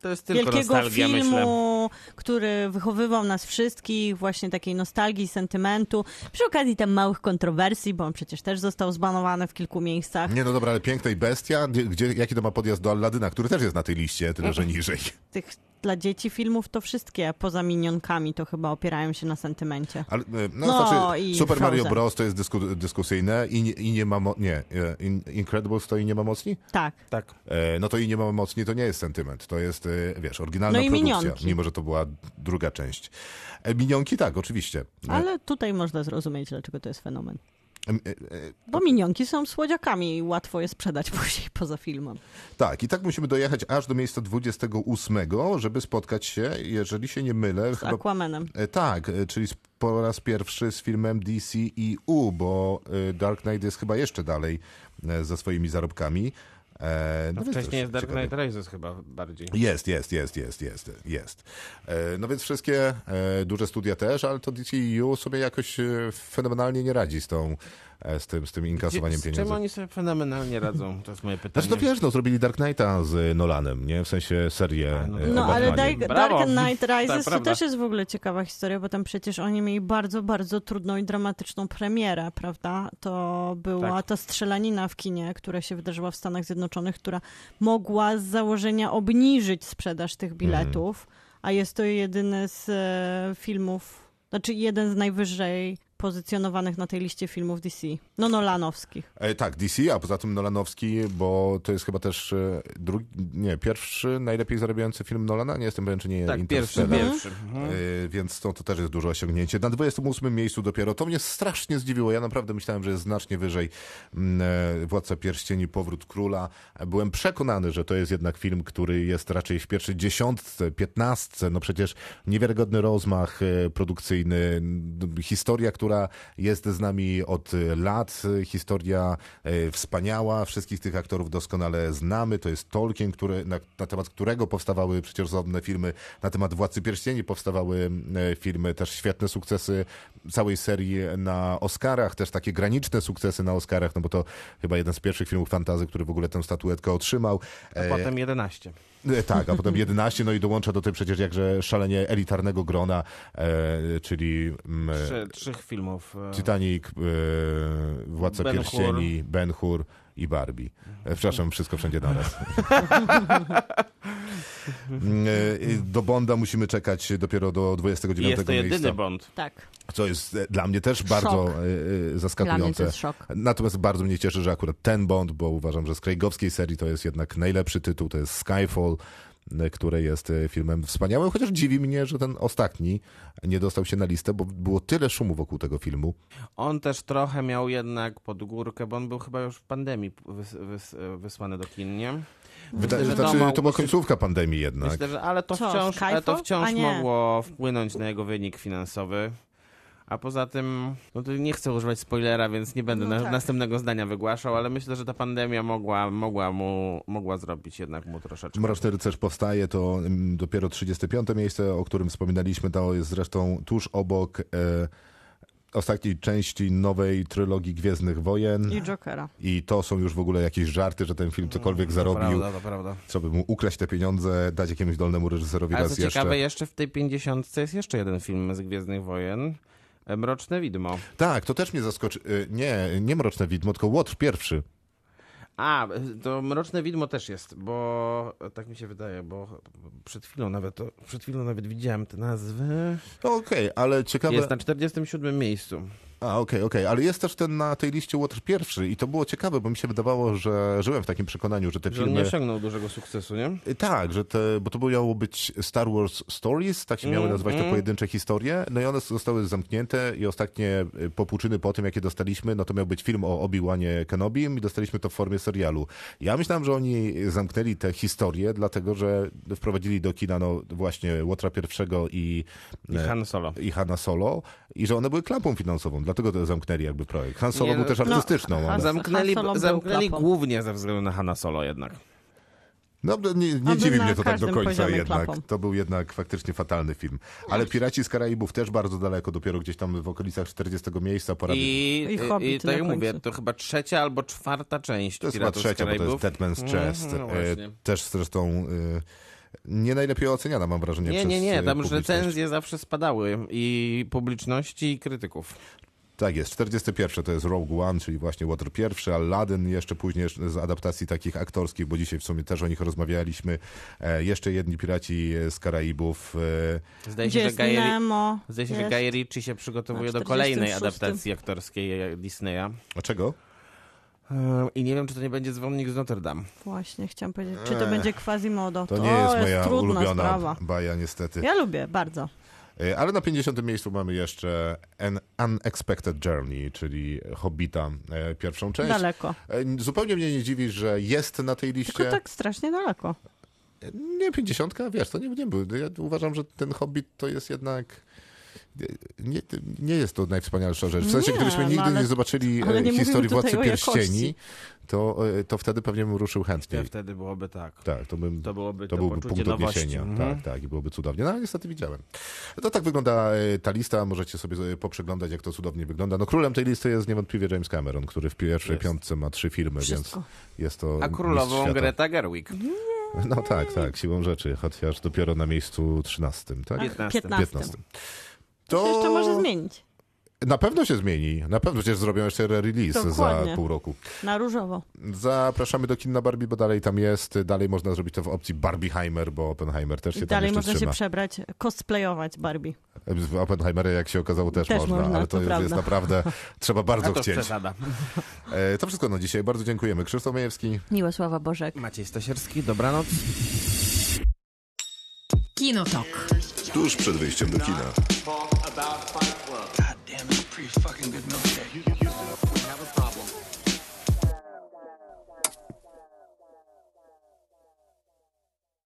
To jest tylko Wielkiego nostalgia, myślę. filmu, który wychowywał nas wszystkich, właśnie takiej nostalgii, sentymentu. Przy okazji tam małych kontrowersji, bo on przecież też został zbanowany w kilku miejscach. Nie, no dobra, ale Piękna i Bestia, gdzie, gdzie, jaki to ma podjazd do Alladyna, który też jest na tej liście, tyle że niżej. Tych dla dzieci filmów to wszystkie, poza minionkami, to chyba opierają się na sentymencie. Ale, e, no, No, znaczy, i Super Mario Frozen. Bros. to jest dysku, dyskusyjne i, nie- i nie ma... Mo- nie, e, In, Incredibles to i nie ma mocni? Tak. Tak. E, no to i nie ma mocni, to nie jest sentyment. To jest, e, wiesz, oryginalna No i produkcja, Minionki. mimo że to była druga część. E, minionki tak, oczywiście. Ale tutaj można zrozumieć, dlaczego to jest fenomen. Bo minionki są słodziakami i łatwo je sprzedać później poza filmem. tak, i tak musimy dojechać aż do miejsca 28, żeby spotkać się, jeżeli się nie mylę, Z chyba Aquamanem. E, Tak, e, czyli po raz pierwszy z filmem DCEU, bo e, Dark Knight jest chyba jeszcze dalej ze swoimi zarobkami. E, No więc wcześniej jest Dark. Knight Rises chyba bardziej. Jest, jest, jest, jest, jest, jest. E, No więc wszystkie e, duże studia też, ale to DCEU sobie jakoś e, fenomenalnie nie radzi z tą, z tym, z tym inkasowaniem Z czym pieniędzy. oni sobie fenomenalnie radzą? To jest moje pytanie. Znaczy to wiesz, no zrobili Dark Knighta z Nolanem, nie? W sensie serię no e, to- No ale. Dark. Dark Knight Rises Tak, to prawda. też jest w ogóle ciekawa historia, bo tam przecież oni mieli bardzo, bardzo trudną i dramatyczną premierę, prawda? To była Tak. ta strzelanina w kinie, która się wydarzyła w Stanach Zjednoczonych, która mogła z założenia obniżyć sprzedaż tych biletów, a jest to jedyny z e, filmów, znaczy jeden z najwyżej pozycjonowanych na tej liście filmów DC. No Nolanowskich. E, tak, DC, a poza tym Nolanowski, bo to jest chyba też e, drugi, nie, pierwszy najlepiej zarabiający film Nolana, nie jestem pewien, czy nie Tak, pierwszy, Interstellar. pierwszy. Mhm. E, Więc to, to też jest duże osiągnięcie. Na 28 miejscu dopiero. To mnie strasznie zdziwiło. Ja naprawdę myślałem, że jest znacznie wyżej e, Władca Pierścieni, Powrót Króla. Byłem przekonany, że to jest jednak film, który jest raczej w pierwszej dziesiątce, piętnastce. No przecież niewiarygodny rozmach e, produkcyjny, historia, która która jest z nami od lat. Historia e, wspaniała, wszystkich tych aktorów doskonale znamy. To jest Tolkien, który, na, na temat którego powstawały przecież osobne filmy. Na temat Władcy Pierścieni powstawały e, filmy, też świetne sukcesy całej serii na Oscarach, też takie graniczne sukcesy na Oscarach, no bo to chyba jeden z pierwszych filmów fantazy, który w ogóle tę statuetkę otrzymał. A E, potem 11. E, Tak, a potem 11, no i dołącza do tej przecież jakże szalenie elitarnego grona, e, czyli mm, e, Trzy, trzech filmów. e, Titanic, e, Władca Ben-Hur. Pierścieni, Ben Hur i Barbie. E, przepraszam, wszystko wszędzie naraz. Mm, e, do Bonda musimy czekać dopiero do 29 I jest to jedyny miejsca, Bond. Tak, co jest e, dla mnie też bardzo Szok. e, e, dla mnie to zaskakujące. jest szok. Natomiast bardzo mnie cieszy, że akurat ten Bond, bo uważam, że z Craigowskiej serii to jest jednak najlepszy tytuł, to jest Skyfall, e, który jest e, filmem wspaniałym, chociaż dziwi mnie, że ten ostatni nie dostał się na listę, bo było tyle szumu wokół tego filmu. On też trochę miał jednak pod górkę, bo on był chyba już w pandemii wys, wys, wysłany do kin, nie? Wydaje, że znaczy, to była końcówka pandemii jednak. Myślę, że ale to Co, wciąż, ale to wciąż mogło wpłynąć na jego wynik finansowy. A poza tym, no to nie chcę używać spoilera, więc nie będę No na, tak. następnego zdania wygłaszał, ale myślę, że ta pandemia mogła, mogła mu, mogła zrobić jednak mu troszeczkę. Mroczny Rycerz powstaje, to mm, dopiero 35. miejsce, o którym wspominaliśmy, to jest zresztą tuż obok e, ostatniej części nowej trylogii Gwiezdnych Wojen. I Jokera. I to są już w ogóle jakieś żarty, że ten film cokolwiek To zarobił. prawda, to prawda. Trzeba by mu ukraść te pieniądze, dać jakiemuś dolnemu reżyserowi Ale raz co jeszcze. ciekawe, jeszcze w tej 50 jest jeszcze jeden film z Gwiezdnych Wojen. E, Mroczne Widmo. Tak, to też mnie zaskoczy. y, Nie, nie Mroczne Widmo, tylko Łotr pierwszy. A, to Mroczne Widmo też jest, bo tak mi się wydaje, bo przed chwilą nawet to, przed chwilą nawet widziałem te nazwy. Okej, ale ciekawe... Jest na 47 miejscu. A, okej, okej, ale jest też ten na tej liście Łotr pierwszy i to było ciekawe, bo mi się wydawało, że żyłem w takim przekonaniu, że te Że filmy... nie osiągnął dużego sukcesu, nie? Y, Tak, że te, bo to miało być Star Wars Stories, tak się miały Mm, nazywać te mm. pojedyncze historie, no i one zostały zamknięte i ostatnie y, popłuczyny po tym, jakie dostaliśmy, no to miał być film o Obi-Wanie Kenobim i dostaliśmy to w formie serialu. Ja myślałem, że oni zamknęli te historie, dlatego, że wprowadzili do kina no właśnie Łotra pierwszego i, I e, Han Solo. i Hanna Solo i że one były klapą finansową, dlatego to zamknęli jakby projekt. Han Solo Nie, był no, też no, artystyczną. Ale... Zamknęli, zamknęli głównie ze względu na Hanna Solo jednak. No, nie, nie był dziwi mnie to tak do końca jednak. klapą. To był jednak faktycznie fatalny film. Ale Piraci z Karaibów też bardzo daleko, dopiero gdzieś tam w okolicach 40 miejsca po I... I, I i, Hobbit i tak jak mówię, to chyba trzecia albo czwarta część To jest chyba Piratów z trzecia, bo to jest. Dead Man's Chest. Mhm, no E, właśnie. też zresztą e, nie najlepiej oceniana, mam wrażenie, Nie, przez nie, nie, e, tam recenzje zawsze spadały i publiczności i krytyków. Tak jest, 41 to jest Rogue One, czyli właśnie Water pierwszy, Aladdin jeszcze później z adaptacji takich aktorskich, bo dzisiaj w sumie też o nich rozmawialiśmy. E, jeszcze jedni Piraci z Karaibów. E, Zdaje Gdzie się, że jest Guy, Nemo? zdaje się, że jest... Guy Ritchie się przygotowuje do kolejnej 46. adaptacji aktorskiej Disneya. a czego? E, I nie wiem, czy to nie będzie Dzwonnik z Notre Dame. Właśnie, chciałam powiedzieć. Czy to będzie Quasimodo? To nie jest moja trudna ulubiona sprawa. baja niestety. Ja lubię, bardzo. E, Ale na 50. miejscu mamy jeszcze An Unexpected Journey, czyli Hobbita, e, pierwszą część. Daleko. E, Zupełnie mnie nie dziwi, że jest na tej liście. Tylko tak strasznie daleko. Nie, 50, wiesz, to nie, nie był. Ja uważam, że ten Hobbit to jest jednak. Nie, nie jest to najwspanialsza rzecz. W sensie, Nie, gdybyśmy no nigdy ale- nie zobaczyli e, nie mówimy historii Władcy. Pierścieni, to, e, to wtedy pewnie bym ruszył chętniej. Wtedy byłoby tak. Tak, to bym. To byłoby To to, byłby punkt nowości. odniesienia. Mhm. Tak, tak, i byłoby cudownie. No ale niestety widziałem. To tak wygląda e, ta lista. Możecie sobie e, poprzeglądać, jak to cudownie wygląda. No królem tej listy jest niewątpliwie James Cameron, który w pierwszej Jest. piątce ma trzy filmy, Wszystko. więc jest to. A królową. Greta Gerwig. No tak, tak, siłą rzeczy, chociaż dopiero na miejscu 13, tak? 15. 15. 15. To się jeszcze może zmienić. Na pewno się zmieni. Na pewno przecież zrobią jeszcze re-release za pół roku. Na różowo. Zapraszamy do kin na Barbie, bo dalej tam jest. Dalej można zrobić to w opcji Barbieheimer, bo Oppenheimer też się I tam dalej można się trzyma. przebrać, cosplayować Barbie. W Oppenheimerze, jak się okazało, też, Też można, można, ale to, to już jest naprawdę, trzeba bardzo to chcieć. przesada. E, to wszystko na dzisiaj. Bardzo dziękujemy. Krzysztof Majewski. Miłosława Bożek. Maciej Stasierski, dobranoc. Kinotok. Tuż przed wyjściem do kina. About Fight Club. God damn, it's pretty fucking good milkshake.